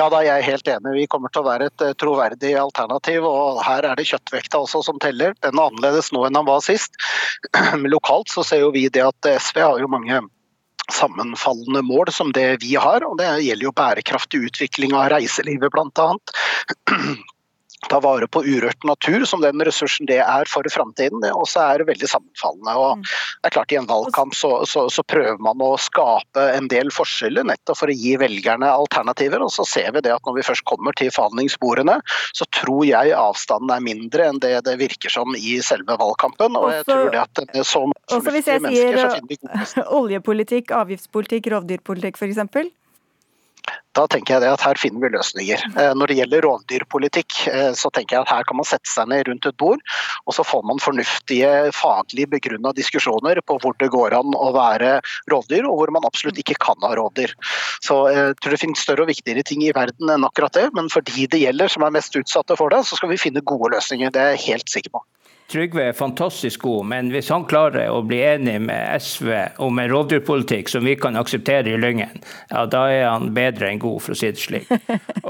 Ja, da er helt enig. Vi kommer til å være et eh, troverdig alternativ. og Her er det kjøttvekta også som teller. Den er annerledes nå enn den var sist. Lokalt så ser jo vi det at SV har jo mange sammenfallende mål som det vi har. og Det gjelder jo bærekraftig utvikling av reiselivet bl.a. ta vare på urørt natur som den ressursen det er for framtiden, Og så er det veldig sammenfallende. Og Mm. det er klart I en valgkamp så, så, så, prøver man å skape en del forskjeller nettopp for å gi velgerne alternativer. og Så ser vi det at når vi først kommer til forhandlingsbordene, så tror jeg avstanden er mindre enn det det virker som i selve valgkampen. og jeg Også- tror det at med så mange mennesker så finner vi gode uh, oljepolitikk, avgiftspolitikk, rovdyrpolitikk f.eks. Da tenker jeg at her finner vi løsninger. Eh, Når det gjelder rovdyrpolitikk, eh, så tenker jeg at her kan man sette seg ned rundt et bord, og så får man fornuftige, faglig begrunna diskusjoner på hvor det går an å være rovdyr, og hvor man absolutt ikke kan ha rovdyr. Så eh, jeg tror det finnes større og viktigere ting i verden enn akkurat det, men for de det gjelder som er mest utsatte for det, så skal vi finne gode løsninger. Det er jeg helt sikker på. Trygve er fantastisk god, men hvis han klarer å bli enig med SV om en rovdyrpolitikk som vi kan akseptere i Lyngen, ja, da er han bedre enn god, for å si det slik.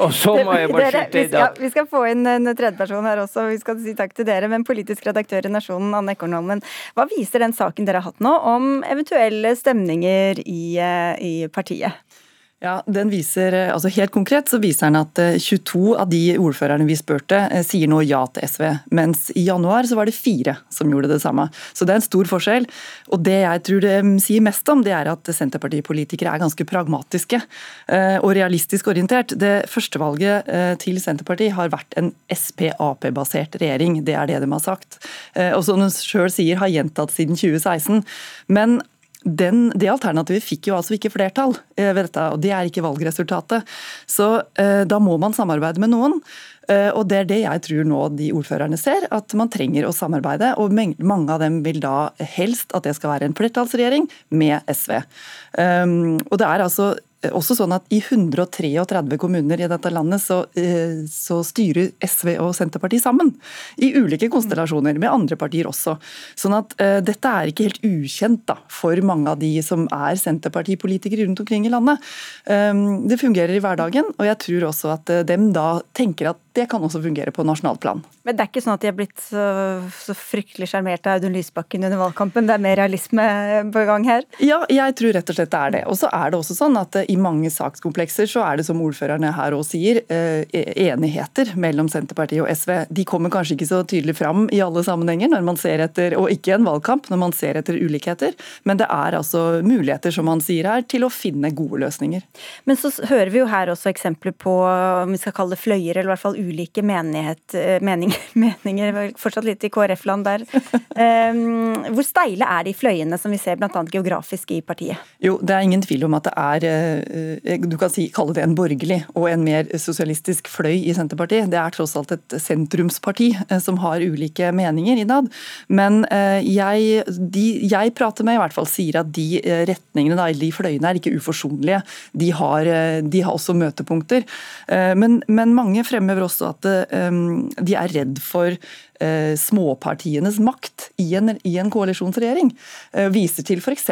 Og så må jeg bare slutte skyte dag. inn at vi skal få inn en tredjeperson her også, vi skal si takk til dere. Men politisk redaktør i Nasjonen, Anne Ekornholmen, hva viser den saken dere har hatt nå om eventuelle stemninger i, eh, i partiet? Ja, den viser, eh, altså Helt konkret så viser den at eh, 22 av de ordførerne vi spurte, eh, sier nå ja til SV. Mens i januar så var det fire som gjorde det samme. Så det er en stor forskjell. Og det jeg tror det mm, sier mest om, det er at Senterpartipolitikere er ganske pragmatiske eh, og realistisk orientert. Det første valget til Senterpartiet har vært en Sp-Ap-basert regjering. Det er det de har sagt. Eh, Og som de sjøl sier, har gjentatt siden 2016. Men den, det alternativet fikk jo altså ikke flertall eh, ved dette, og det er ikke valgresultatet. Så eh, da må man samarbeide med noen. Eh, og det er det jeg tror nå de ordførerne ser, at man trenger å samarbeide. Og mange av dem vil da helst at det skal være en flertallsregjering med SV. Um, og det er altså også sånn at I 133 kommuner i dette landet så, eh, så, styrer SV og Senterpartiet sammen. I ulike konstellasjoner, med andre partier også. Sånn at uh, Dette er ikke helt ukjent da, for mange av de som er Senterpartipolitikere rundt omkring i landet. Um, det fungerer i hverdagen, og jeg tror også at uh, dem da tenker at det kan også fungere på nasjonalt plan. Men det er ikke sånn at de har blitt så, så fryktelig sjarmert av Audun Lysbakken under valgkampen? Det er mer realisme på gang her? Ja, jeg tror rett og slett det er det. Og så er det også sånn at i mange sakskomplekser så er det som ordførerne her også sier, enigheter mellom Senterpartiet og SV. De kommer kanskje ikke så tydelig fram i alle sammenhenger når man ser etter, og ikke en valgkamp, når man ser etter ulikheter. Men det er altså muligheter, som man sier her, til å finne gode løsninger. Men så hører vi jo her også eksempler på, om vi skal kalle det fløyer, eller i hvert fall ulike menighet, meninger, meninger, fortsatt litt i KrF-land der. Hvor steile er de fløyene som vi ser bl.a. geografisk i partiet? Jo, det er ingen tvil om at det er du kan si, kalle det en borgerlig og en mer sosialistisk fløy i Senterpartiet. Det er tross alt et sentrumsparti som har ulike meninger innad. Men jeg, de jeg prater med, i hvert fall sier at de retningene, da, de fløyene er ikke uforsonlige. De har, de har også møtepunkter. Men, men mange fremhever også at de er redd for småpartienes makt i en, i en koalisjonsregjering. Viser til f.eks.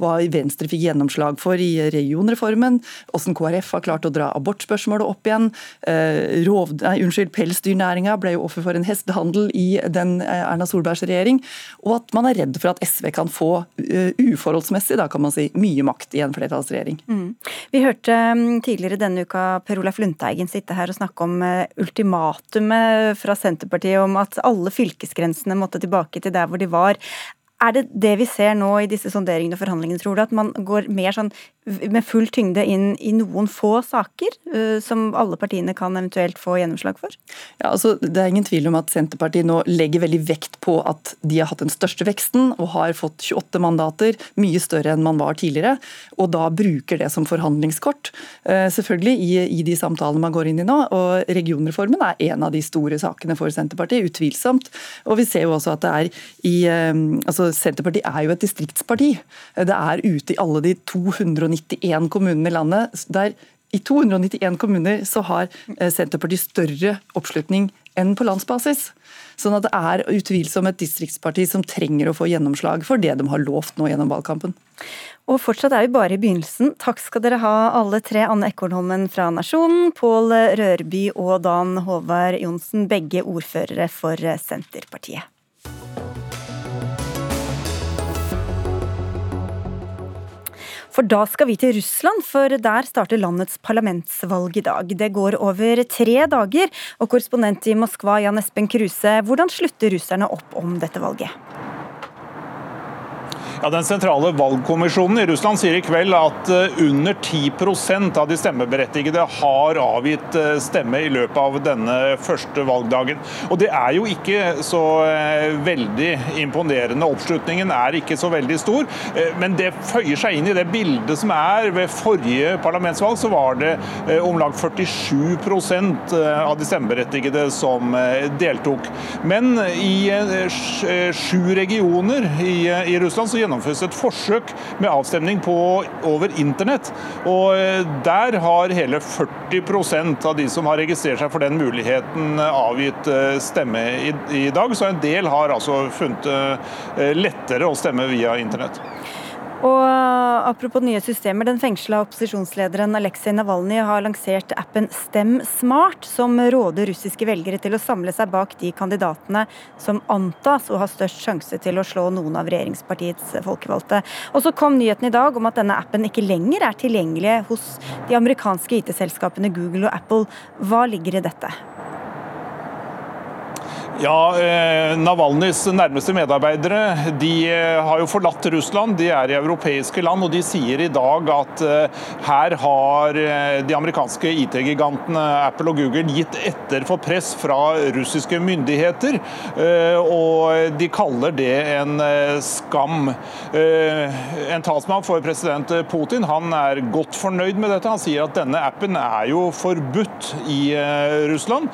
hva Venstre fikk gjennomslag for i regionreformen, hvordan KrF har klart å dra abortspørsmålet opp igjen. Rov, nei, unnskyld, Pelsdyrnæringa ble jo offer for en hestehandel i den Erna Solbergs regjering. Og at man er redd for at SV kan få uforholdsmessig da kan man si, mye makt i en flertallsregjering. Mm. Vi hørte tidligere denne uka Per Olaf Lundteigen sitte her og snakke om ultimatumet fra Senterpartiet om at alle fylkesgrensene måtte tilbake til der hvor de var. Er det det vi ser nå i disse sonderingene og forhandlingene, tror du? At man går mer sånn med full tyngde inn i noen få saker uh, som alle partiene kan eventuelt få gjennomslag for? Ja, altså, Det er ingen tvil om at Senterpartiet nå legger veldig vekt på at de har hatt den største veksten og har fått 28 mandater, mye større enn man var tidligere. Og da bruker det som forhandlingskort. Uh, selvfølgelig i, i, de samtalene man går inn i nå. og Regionreformen er en av de store sakene for Senterpartiet, utvilsomt. Og vi ser jo også at det er i um, altså Senterpartiet er jo et distriktsparti. Det er ute i alle de 291 kommunene i landet. der i 291 kommuner så har Senterpartiet større oppslutning enn på landsbasis. Sånn at det er utvilsomt et distriktsparti som trenger å få gjennomslag for det de har lovt nå gjennom valgkampen. Og fortsatt er vi bare i begynnelsen. Takk skal dere ha alle tre. Anne Ekornholmen fra Nasjonen, Pål Rørby og Dan Håvard Johnsen, begge ordførere for Senterpartiet. For da skal vi til Russland, for der starter landets parlamentsvalg i dag. Det går over tre dager, og korrespondent i Moskva Jan Espen Kruse, hvordan slutter russerne opp om dette valget? Ja, Den sentrale valgkommisjonen i Russland sier i kveld at eh, under 10% av de stemmeberettigede har avgitt eh, stemme i løpet av denne første valgdagen. Og Det er jo ikke så eh, veldig imponerende. Oppslutningen er ikke så veldig stor. Men det føyer seg inn i det bildet som er. Ved forrige parlamentsvalg så var det om lag 47% av de stemmeberettigede som deltok. Men i sju regioner i Russland så gjennomføres gjennomføres et forsøk med avstemning på, over internett. Og eh, Der har hele 40% av de som har registrert seg for den muligheten, avgitt eh, stemme i, i dag. Så en del har altså funnet eh, lettere å stemme via internett. Og eh, Apropos nye systemer, den fengsla opposisjonslederen Aleksej Navalnyj har lansert appen Stem Smart, som råder russiske velgere til å samle seg bak de kandidatene som antas å ha størst sjanse til å slå noen av regjeringspartiets folkevalgte. Og så kom nyheten i dag om at denne appen ikke lenger er tilgjengelig hos de amerikanske IT-selskapene Google og Apple. Hva ligger i dette? Ja, eh, Navalnyjs nærmeste medarbeidere de eh, har jo forlatt Russland. De er i europeiske land, og de sier i dag at eh, her har de amerikanske IT-gigantene Apple og Google gitt etter for press fra russiske myndigheter. Og de kaller det en skam. En talsmann for president Putin han er godt fornøyd med dette. Han sier at denne appen er jo forbudt i Russland.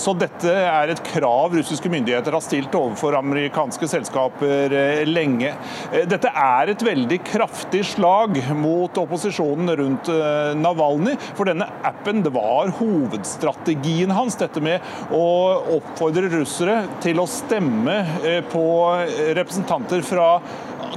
Så dette er et krav russiske myndigheter har stilt overfor amerikanske selskaper eh, lenge. Eh, dette er et veldig kraftig slag mot opposisjonen rundt Navalnyj. Navalny. For denne appen det var hovedstrategien hans, dette med å oppfordre russere til å stemme på representanter fra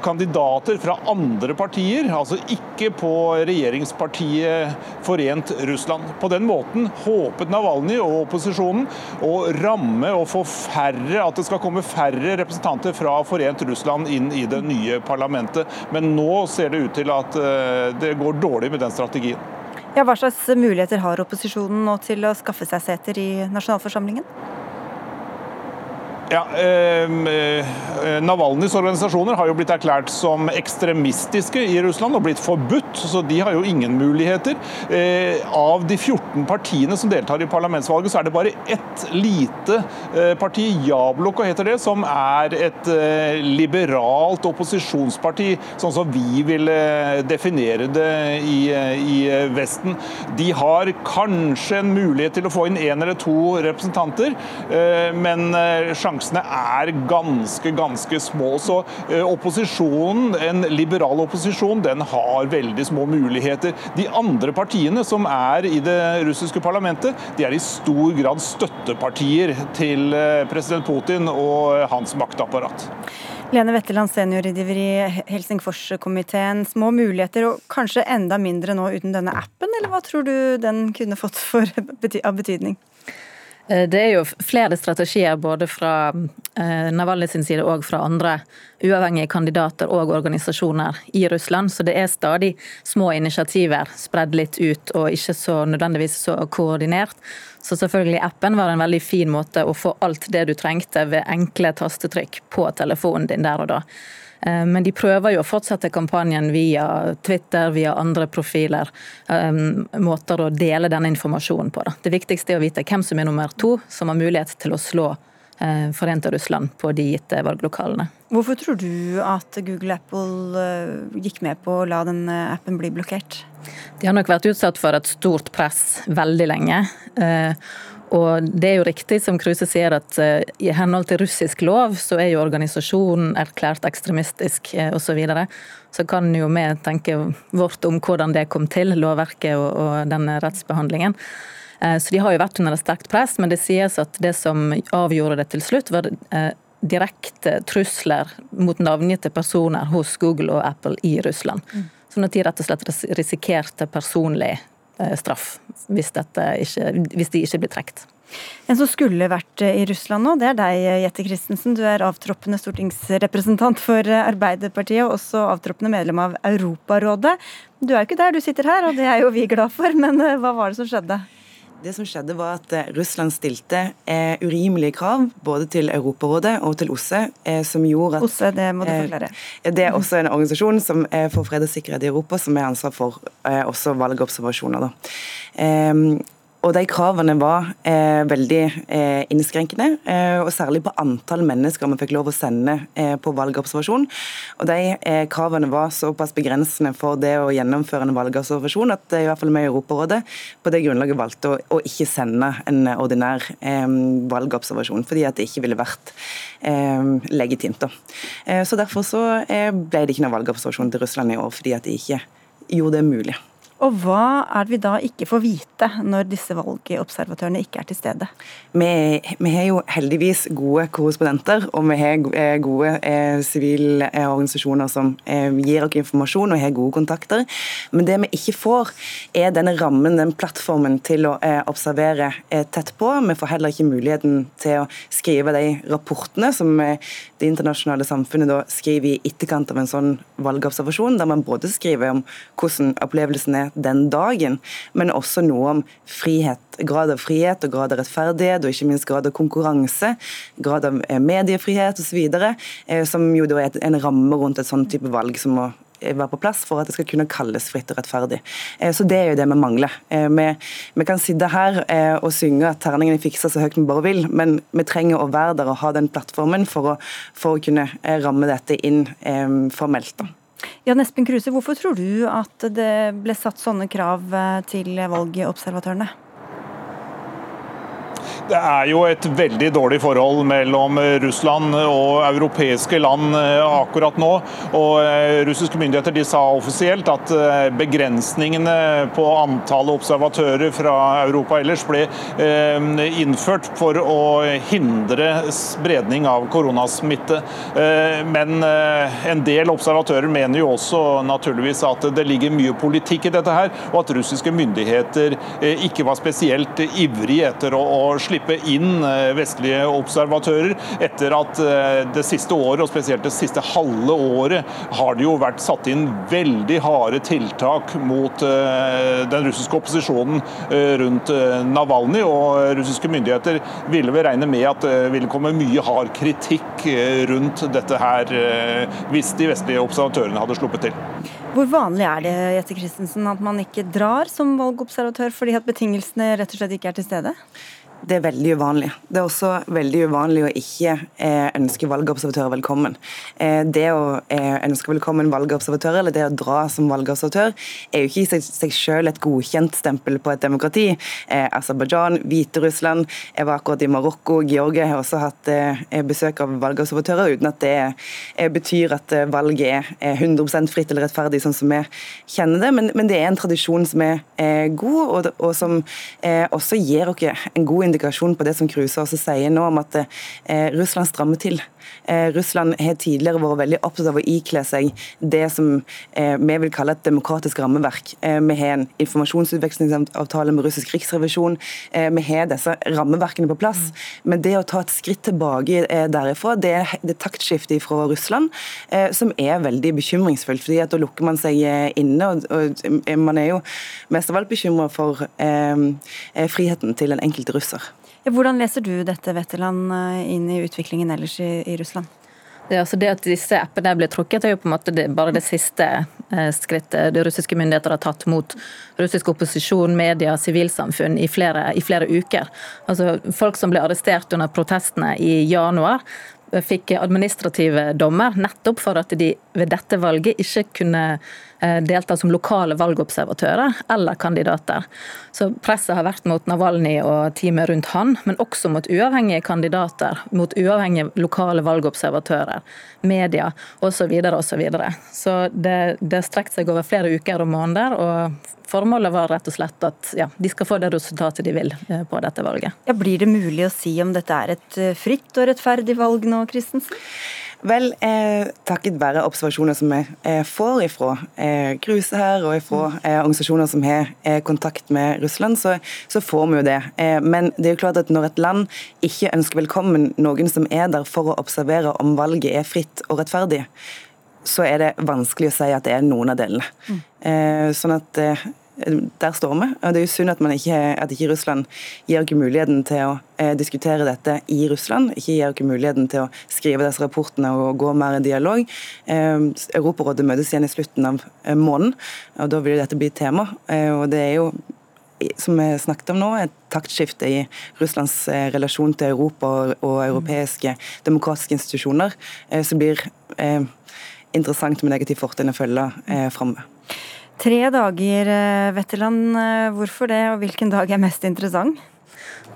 kandidater fra andre partier, altså ikke på regjeringspartiet Forent Russland. På den måten håpet Navalny og opposisjonen å ramme og få færre, at det skal komme færre representanter fra Forent Russland inn i det nye parlamentet. Men nå ser det ut til at eh, det går dårlig med den strategien. Ja, hva slags muligheter har opposisjonen nå til å skaffe seg seter i nasjonalforsamlingen? Ja, ehm, eh, Navalnyjs organisasjoner har jo blitt erklært som ekstremistiske i Russland og blitt forbudt, så de har jo ingen muligheter. Eh, av de 14 partiene som deltar i parlamentsvalget, så er det bare ett lite eh, parti, Jabloko heter det, som er et eh, liberalt opposisjonsparti, sånn som vi vil definere det i, i Vesten. De har kanskje en mulighet til å få inn én eller to representanter, eh, men sjansen sjansene er ganske, ganske små. Så eh, opposisjonen, en liberal opposisjon, den har veldig små muligheter. De andre partiene som er i det russiske parlamentet, de er i stor grad støttepartier til eh, president Putin og hans maktapparat. Lene Wetteland, seniorrådgiver i Helsingforskomiteen. Små muligheter, og kanskje enda mindre nå uten denne appen, eller hva tror du den kunne fått for, av betydning? Eh, det er jo flere strategier både fra eh, Navalny sin side og fra andre uavhengige kandidater og organisasjoner i Russland. Så det er stadig små initiativer spredd litt ut og ikke så nødvendigvis så koordinert. Så selvfølgelig appen var en veldig fin måte å få alt det du trengte ved enkle tastetrykk på telefonen din der og da. Eh, men de prøver jo å fortsette kampanjen via Twitter, via andre profiler. Eh, måter å dele denne informasjonen på. Det viktigste er å vite hvem som er nummer to, som har mulighet til å slå eh, Forente Russland på de gitte valglokalene. Hvorfor tror du at Google Apple gikk med på å la den appen bli blokkert? De har nok vært utsatt for et stort press veldig lenge. Og det er jo riktig som Kruse sier at uh, i henhold til russisk lov så er jo organisasjonen erklært ekstremistisk uh, osv. Så, videre. så kan jo vi tenke vårt om hvordan det kom til, lovverket og, og denne rettsbehandlingen. Uh, så de har jo vært under et sterkt press, men det sies at det som avgjorde det til slutt, var direkte trusler mot navngitte personer hos Google og Apple i Russland. Mm. Sånn at de rett og slett risikerte personlig straff hvis, ikke, hvis de ikke blir trukket. En som skulle vært i Russland nå, det er deg, Jette Christensen. Du er avtroppende stortingsrepresentant for Arbeiderpartiet, og også avtroppende medlem av Europarådet. Du er jo ikke der, du sitter her, og det er jo vi glad for. Men hva var det som skjedde? Det som skjedde var at eh, Russland stilte eh, urimelige krav både til Europarådet og til OSSE. Eh, som gjorde at... OSSE, det må du eh, det er også en organisasjon som er for fred og sikkerhet i Europa, som er ansvar for eh, også valgobservasjoner. Da. Eh, og de kravene var eh, veldig eh, innskrenkende, eh, og særlig på antall mennesker vi fikk lov å sende eh, på valgobservasjon. Og De eh, kravene var såpass begrensende for det å gjennomføre en valgobservasjon at i hvert fall vi i Europarådet på det grunnlaget valgte å, å ikke sende en ordinær eh, valgobservasjon, fordi at det ikke ville vært legitimt. Så Derfor så ble det ikke noen valgobservasjon til Russland i år, fordi at de ikke gjorde det mulig. Og hva er det vi da ikke får vite når disse valgobservatørene ikke er til stede? Vi, har jo heldigvis gode korrespondenter, og vi har eh, gode eh, sivile organisasjoner som eh, gir oss informasjon og har gode kontakter. Men det vi ikke får, er denne rammen, den plattformen til å observere tett på. Vi får heller ikke muligheten til å skrive de rapportene som det internasjonale samfunnet da skriver i etterkant av en sånn valgobservasjon, der man både skriver om hvordan opplevelsen er den dagen, men også noe om frihet, grad av frihet og grad av rettferdighet, og ikke minst grad av konkurranse, grad av eh, mediefrihet osv., eh, som jo da er en ramme rundt et sånn type valg som må være på plass for at det skal kunne kalles fritt og rettferdig. Eh, så Det er jo det vi mangler. Vi, vi kan sitte her og synge at terningene fikser så høyt vi bare vil, men vi trenger å være der og ha den plattformen for å, for å kunne ramme dette inn formelt. da. Jan Espen Kruse, hvorfor tror du at det ble satt sånne krav eh, til valgobservatørene? Det er jo et veldig dårlig forhold mellom Russland og europeiske land eh, akkurat nå. Og eh, Russiske myndigheter de sa offisielt at eh, begrensningene på antallet observatører fra Europa ellers ble innført for å hindre spredning av koronasmitte. Men en del observatører mener jo også naturligvis at det ligger mye politikk i dette her, og at russiske myndigheter ikke var spesielt ivrige etter å slippe slippe inn eh, vestlige observatører. Etter at eh, det siste året, og spesielt det siste halve året, har det jo vært satt inn veldig harde tiltak mot eh, den russiske opposisjonen rundt Navalny. Og russiske myndigheter ville vel regne med at det ville komme mye hard kritikk rundt dette her, hvis de vestlige observatørene hadde sluppet til. Hvor vanlig er det Jette Christensen, at man ikke drar som valgobservatør fordi at betingelsene rett og slett ikke er til stede? Det er veldig uvanlig. Det er også veldig uvanlig å ikke eh, ønske valgobservatører velkommen. Eh, det å eh, ønske velkommen valgobservatører, eller det å dra som valgobservatør, er jo ikke i seg, selv et godkjent stempel på et demokrati. Eh, Aserbajdsjan, Hviterussland, jeg var akkurat i Marokko, Georgia har også hatt besøk av valgobservatører, uten at det betyr at valget er 100% fritt eller rettferdig, sånn som vi kjenner det. Men, det er en tradisjon som er god, og som også gir oss en god indikasjon på det som Kruse også sier nå, om at eh, Russland strammer til. Eh, Russland har tidligere vært veldig opptatt av å ikle seg det som eh, vi vil kalle et demokratisk rammeverk. Eh, vi har en informasjonsutvekslingsavtale med russisk riksrevisjon. Eh, vi har disse rammeverkene på plass. Men det å ta et skritt tilbake derifra, det er det taktskiftet fra Russland som er veldig bekymringsfullt. fordi at Da lukker man seg inne, og, og man er jo mest av alt bekymra for friheten til den enkelte russer hvordan leser du dette Wetterland, eh, inn i utviklingen ellers i, i Russland? Det, så det, at disse appene blir trukket, er jo på en måte det, bare det siste eh, skrittet de russiske myndigheter har tatt mot russisk opposisjon, media, sivilsamfunn i flere, i flere uker. Altså, folk som ble arrestert under protestene i januar, fikk administrative dommer nettopp for at de ved dette valget ikke kunne delta som lokale valgobservatører eller kandidater. Så Presset har vært mot Navalny og teamet rundt han, men også mot uavhengige kandidater, mot uavhengige lokale valgobservatører, media osv. Så, videre, og så, så det, det strekte seg over flere uker og måneder. og Formålet var rett og slett at ja, de skal få det resultatet de vil eh, på dette valget. Ja, blir det mulig å si om dette er et eh, fritt og rettferdig valg nå, Christensen? Vel, eh, takket være observasjoner som vi eh, får ifra eh, Kruse her, og ifra eh, organisasjoner som har eh, kontakt med Russland, så, så får vi jo det. Eh, men det er jo klart at når et land ikke ønsker velkommen noen som er der for å observere om valget er fritt og rettferdig, så er det vanskelig å si at det er noen av delene. Mm. sånn at der står vi. og Det er jo synd at, ikke, at ikke Russland gir oss muligheten til å eh, diskutere dette i Russland. Ikke gir oss muligheten til å skrive disse rapportene og gå mer i dialog. Eh, Europarådet møtes igjen i slutten av eh, måneden, og da vil dette bli tema. Eh, og det er jo som vi snakket om nå, et taktskifte i Russlands eh, relasjon til Europa og, europeiske demokratiske institusjoner, eh, som blir interessant med negativ fortegn å følge eh, framover. Tre dager, eh, Wetterland. Eh, hvorfor det, og hvilken dag er mest interessant?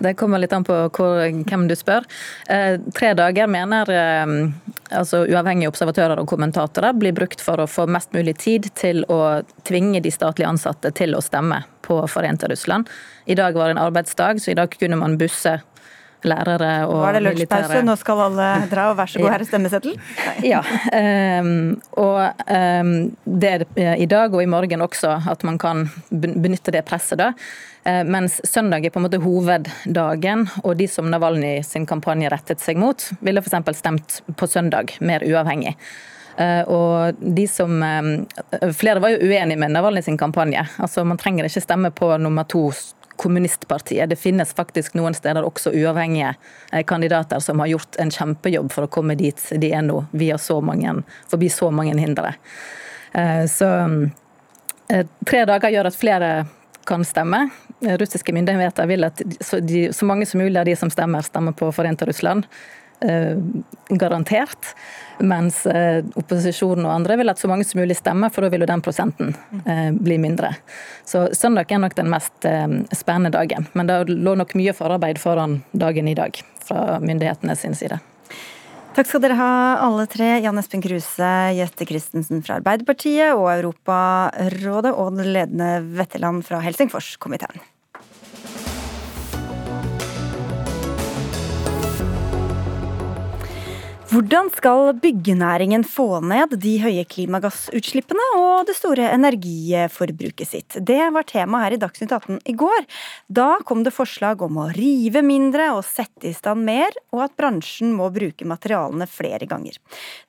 Det kommer litt an på hvor, hvem du spør. Eh, tre dager mener eh, altså uavhengige observatører og kommentatorer blir brukt for å få mest mulig tid til å tvinge de statlige ansatte til å stemme på Forente Russland. I dag var det en arbeidsdag, så i dag kunne man busse lærere og Nå er det lunsjpause, nå skal alle dra, og vær så god, her er stemmeseddel. Ja. Um, og um, det er i dag og i morgen også at man kan benytte det presset, da. Uh, mens søndag er på en måte hoveddagen, og de som Navalny sin kampanje rettet seg mot, ville f.eks. stemt på søndag, mer uavhengig. Uh, og de som um, Flere var jo uenige med Navalny sin kampanje. Altså Man trenger ikke stemme på nummer to kommunistpartiet. Det finnes faktisk noen steder også uavhengige eh, kandidater som har gjort en kjempejobb for å komme dit de er nå, via så mange, forbi så mange hindre. Eh, så eh, tre dager gjør at flere kan stemme. Russiske myndigheter vil at så, de, så mange som mulig av de som stemmer, stemmer på Forente Russland. Garantert. Mens eh, opposisjonen og andre vil at så mange som mulig stemmer, for da vil jo den prosenten eh, bli mindre. Så søndag er nok den mest eh, spennende dagen. Men det lå nok mye forarbeid foran dagen i dag fra myndighetene sin side. Takk skal dere ha, alle tre. Jan Espen Kruse, Jette Christensen fra Arbeiderpartiet og Europarådet, og den ledende Vetteland fra Helsingforskomiteen. Hvordan skal byggenæringen få ned de høye klimagassutslippene og det store energiforbruket sitt? Det var tema her i Dagsnytt 18 i går. Da kom det forslag om å rive mindre og sette i stand mer, og at bransjen må bruke materialene flere ganger.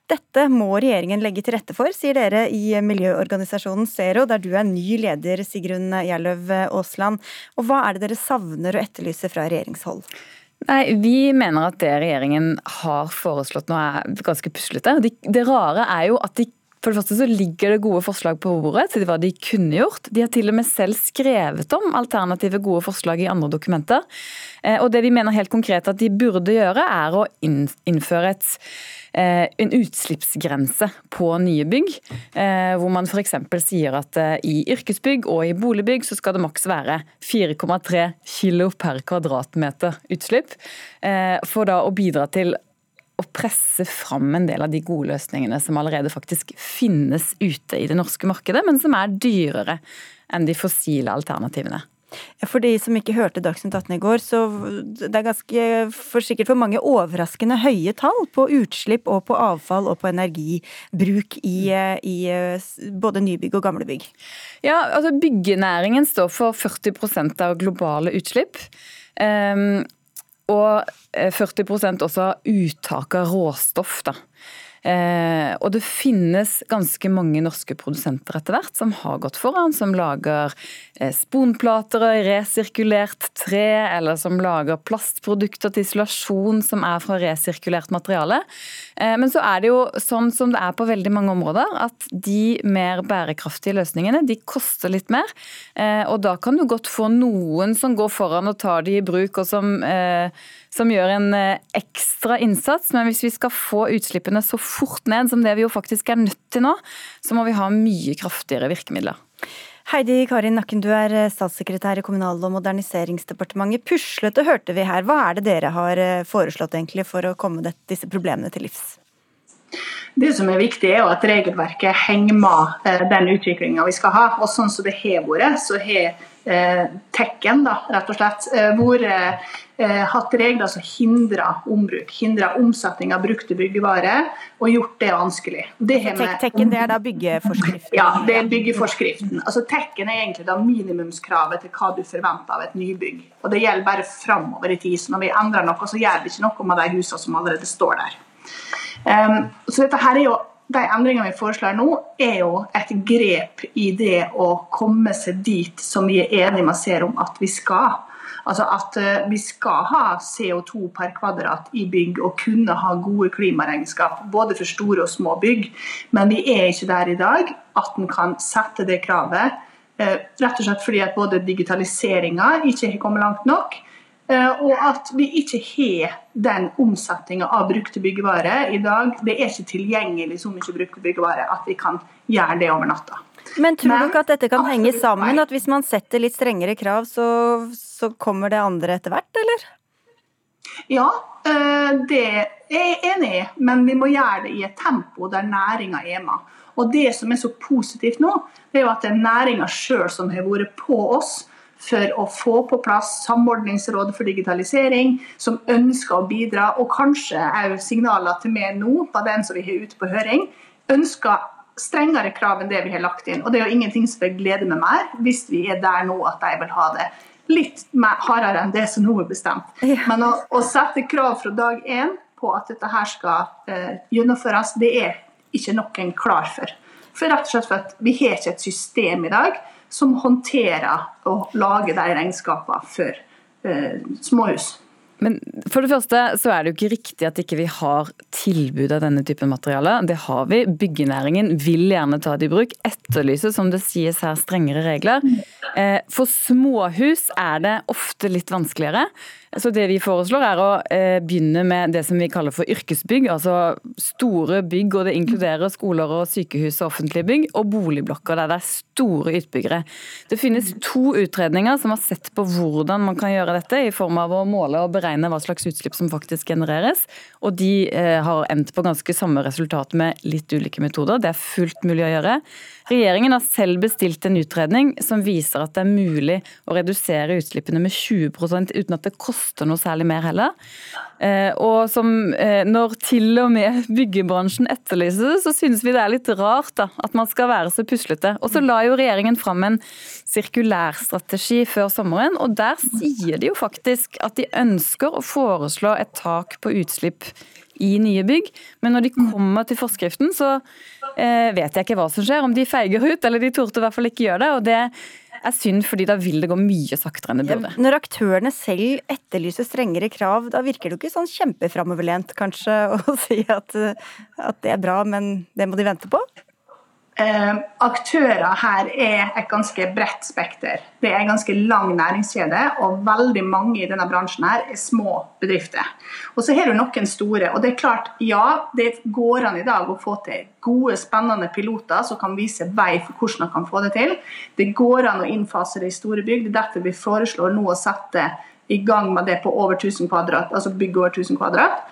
Dette må regjeringen legge til rette for, sier dere i miljøorganisasjonen Zero, der du er ny leder, Sigrun Gjerløv Aasland. Og hva er det dere savner og etterlyser fra regjeringshold? Nei, Vi mener at det regjeringen har foreslått nå er ganske puslete. Det, det rare er jo at de for det første så ligger det gode forslag på bordet til hva de kunne gjort. De har til og med selv skrevet om alternative gode forslag i andre dokumenter. Eh, og det vi mener helt konkret at de burde gjøre, er å innføre et en utslippsgrense på nye bygg. Eh, hvor man f.eks. sier at eh, i yrkesbygg og i boligbygg så skal det maks være 4,3 kilo per kvadratmeter utslipp. For da å bidra til å presse fram en del av de gode løsningene som allerede faktisk finnes ute i det norske markedet, men som er dyrere enn de fossile alternativene. For de som ikke hørte Dagsnytt 18 i går, så det er ganske for sikkert for mange overraskende høye tall på utslipp og på avfall og på energibruk i, i både nybygg og gamle bygg. Ja, altså Byggenæringen står for 40% av globale utslipp. Um, og 40 også av uttak av råstoff. da. Eh, og det finnes ganske mange norske produsenter etter hvert som har gått foran, som lager eh, sponplater i resirkulert tre, eller som lager plastprodukter til isolasjon som er fra resirkulert materiale. Eh, men så er det jo sånn som det er på veldig mange områder, at de mer bærekraftige løsningene de koster litt mer. Og da kan du godt få noen som går foran og tar de i bruk, og som som gjør en eh, ekstra innsats. Men hvis vi skal få utslippene så fort ned som det vi jo faktisk er nødt til nå, så må vi ha mye kraftigere virkemidler. Heidi Karin Nakken, du er eh, statssekretær i Kommunal- og moderniseringsdepartementet. Puslete hørte vi her. Hva er det dere har eh, foreslått egentlig for å komme disse problemene til livs? Det som er viktig, er at regelverket henger med den utviklinga vi skal ha. Og sånn som det har vært, så har Tekken da, rett og slett, Hvor eh, hatt regler som hindrer ombruk, hindrer omsetning av brukte byggevarer, og gjort det vanskelig. Det Tekken det er da byggeforskriften? Ja, det er byggeforskriften. Altså Tekken er egentlig da minimumskravet til hva du forventer av et nybygg. Og Det gjelder bare framover i tid. Så når vi endrer noe, så gjør det ikke noe med de husene som allerede står der. Um, så dette her er jo de endringene vi foreslår nå, er jo et grep i det å komme seg dit som vi er enige med ser om at vi skal. Altså at uh, vi skal ha CO2 per kvadrat i bygg og kunne ha gode klimaregnskap både for store og små bygg. Men vi er ikke der i dag at en kan sette det kravet. Uh, rett og slett fordi at både digitaliseringa ikke har kommet langt nok. Uh, og at vi ikke har den omsetninga av brukte byggevarer i dag. Det er ikke tilgjengelig så mye brukte byggevarer at vi kan gjøre det over natta. Men tror du ikke at dette kan henge sammen? At hvis man setter litt strengere krav, så, så kommer det andre etter hvert, eller? Ja, det er jeg enig i, men vi må gjøre det i et tempo der næringa er med. Og Det som er så positivt nå, det er jo at det er næringa sjøl som har vært på oss for å få på plass Samordningsrådet for digitalisering, som ønsker å bidra, og kanskje òg signaler til meg nå, på den som vi har ute på høring, ønsker strengere krav enn det vi har lagt inn. Og det er jo ingenting som jeg gleder meg mer, hvis vi er der nå at de vil ha det litt mer hardere enn det som nå er bestemt. Men å, å sette krav fra dag én på at dette her skal eh, gjennomføres, det er ikke noen klar for. For rett og slett for at vi har ikke et system i dag som håndterer og lager de regnskapene for eh, småhus. Men for det første så er det jo ikke riktig at ikke vi ikke har tilbud av denne typen materiale. Det har vi. Byggenæringen vil gjerne ta det i bruk. Etterlyser, som det sies her, strengere regler. Eh, for småhus er det ofte litt vanskeligere. Så Det vi foreslår er å eh, begynne med det som vi kaller for yrkesbygg. Altså store bygg, og det inkluderer skoler og sykehus og offentlige bygg. Og boligblokker der det er store utbyggere. Det finnes to utredninger som har sett på hvordan man kan gjøre dette, i form av å måle og beregne hva slags utslipp som faktisk genereres. Og de eh, har endt på ganske samme resultat med litt ulike metoder. Det er fullt mulig å gjøre. Regjeringen har selv bestilt en utredning som viser at det er mulig å redusere utslippene med 20% uten at det koster noe særlig mer heller. Eh, og som eh, Når til og med byggebransjen etterlyser det, så synes vi det er litt rart da, at man skal være så puslete. Og så la jo regjeringen fram en sirkulærstrategi før sommeren, og der sier de jo faktisk at de ønsker å foreslå et tak på utslipp i nye bygg. Men når de kommer til forskriften, så eh, vet jeg ikke hva som skjer. Om de feiger ut, eller de torde i hvert fall ikke gjøre det. og det er synd, fordi da vil det gå mye saktere enn det burde. Når aktørene selv etterlyser strengere krav, da virker det jo ikke sånn kjempeframoverlent kanskje å si at, at det er bra, men det må de vente på? Eh, aktører her er et ganske bredt spekter. Det er en ganske lang næringskjede, og veldig mange i denne bransjen her er små bedrifter. Og så har du noen store. Og det er klart, ja, det går an i dag å få til gode, spennende piloter som kan vise vei for hvordan man kan få det til. Det går an å innfase det i store bygg. Det er derfor vi foreslår nå å sette i gang med det på over 1000 kvadrat, altså bygg over 1000 kvadrat.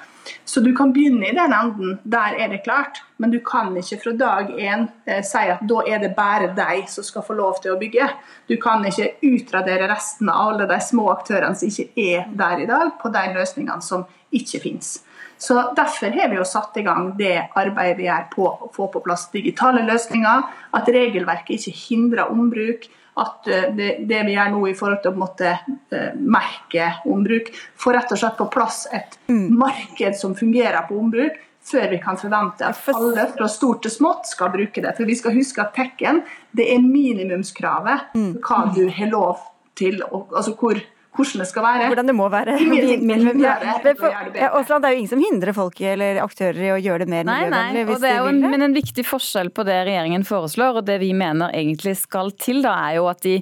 Så du kan begynne i den enden, der er det klart. Men du kan ikke fra dag én eh, si at da er det bare deg som skal få lov til å bygge. Du kan ikke utradere resten av alle de små aktørene som ikke er der i dag, på de løsningene som ikke finnes. Så Derfor har vi jo satt i gang det arbeidet vi gjør på å få på plass digitale løsninger. At regelverket ikke hindrer ombruk at eh, det, det, vi gjør nå i forhold til å måtte uh, merke ombruk, får rett og slett på plass et mm. marked som fungerer på ombruk, før vi kan forvente at alle fra stort til smått skal bruke det. For vi skal huske at tekken det er minimumskravet mm. hva du har lov til, altså hvor hvordan det skal være. Hvordan det må være. Ingen minimum, ja, det, for, ja, Osland, det er jo ingen som hindrer folk eller aktører i å gjøre det mer miljøvennlig. Nei, og det er jo en, men en viktig forskjell på det regjeringen foreslår, og det vi mener egentlig skal til, da, er jo at de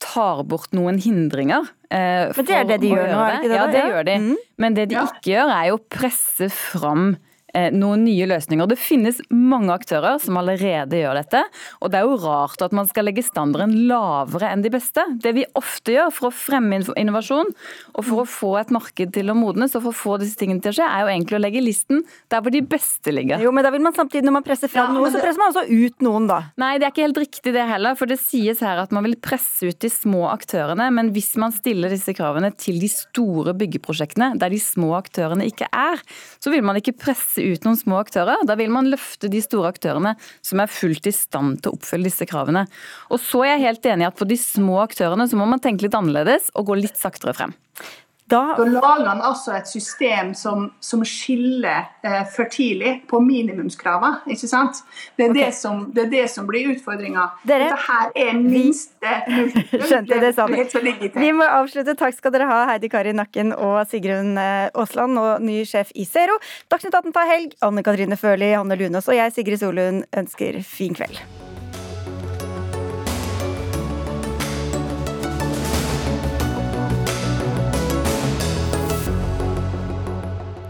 tar bort noen hindringer. Eh, men det er det de gjør nå, er det ikke det? Ja, det gjør de. Mm. Men det de ikke gjør, er jo å presse fram eh, noen nye løsninger. Det finnes mange aktører som allerede gjør dette, og det er jo rart at man skal legge standarden lavere enn de beste. Det vi ofte gjør for å fremme innovasjon og for å få et marked til å modnes og for å få disse tingene til å skje, er jo egentlig å legge listen der hvor de beste ligger. Jo, men da vil man samtidig, når man presser fram noe, så presser man også ut noen, da. Nei, det er ikke helt riktig det heller, for det sies her at man vil presse ut de små aktørene, men hvis man stiller disse kravene til de store byggeprosjektene, der de små aktørene ikke er, så vil man ikke presse ut noen små aktører. Da vil man løfte de store aktørene som er fullt i stand til å oppfylle disse kravene. Og så er jeg helt enig i at for de små aktørene så må man tenke litt annerledes og gå litt saktere frem. Da, da lager han altså et system som, som skiller eh, for tidlig på minimumskravene. ikke sant? Det er, okay. det, som, det, er det som blir utfordringa. Dette her er minste Skjønte det sammen. Vi må avslutte. Takk skal dere ha, Heidi Kari Nakken og Sigrun eh, Aasland, og ny sjef i Zero. Dagsnytt 18 tar helg. Anne Katrine Førli, Hanne Lunås og jeg, Sigrid Solund, ønsker fin kveld.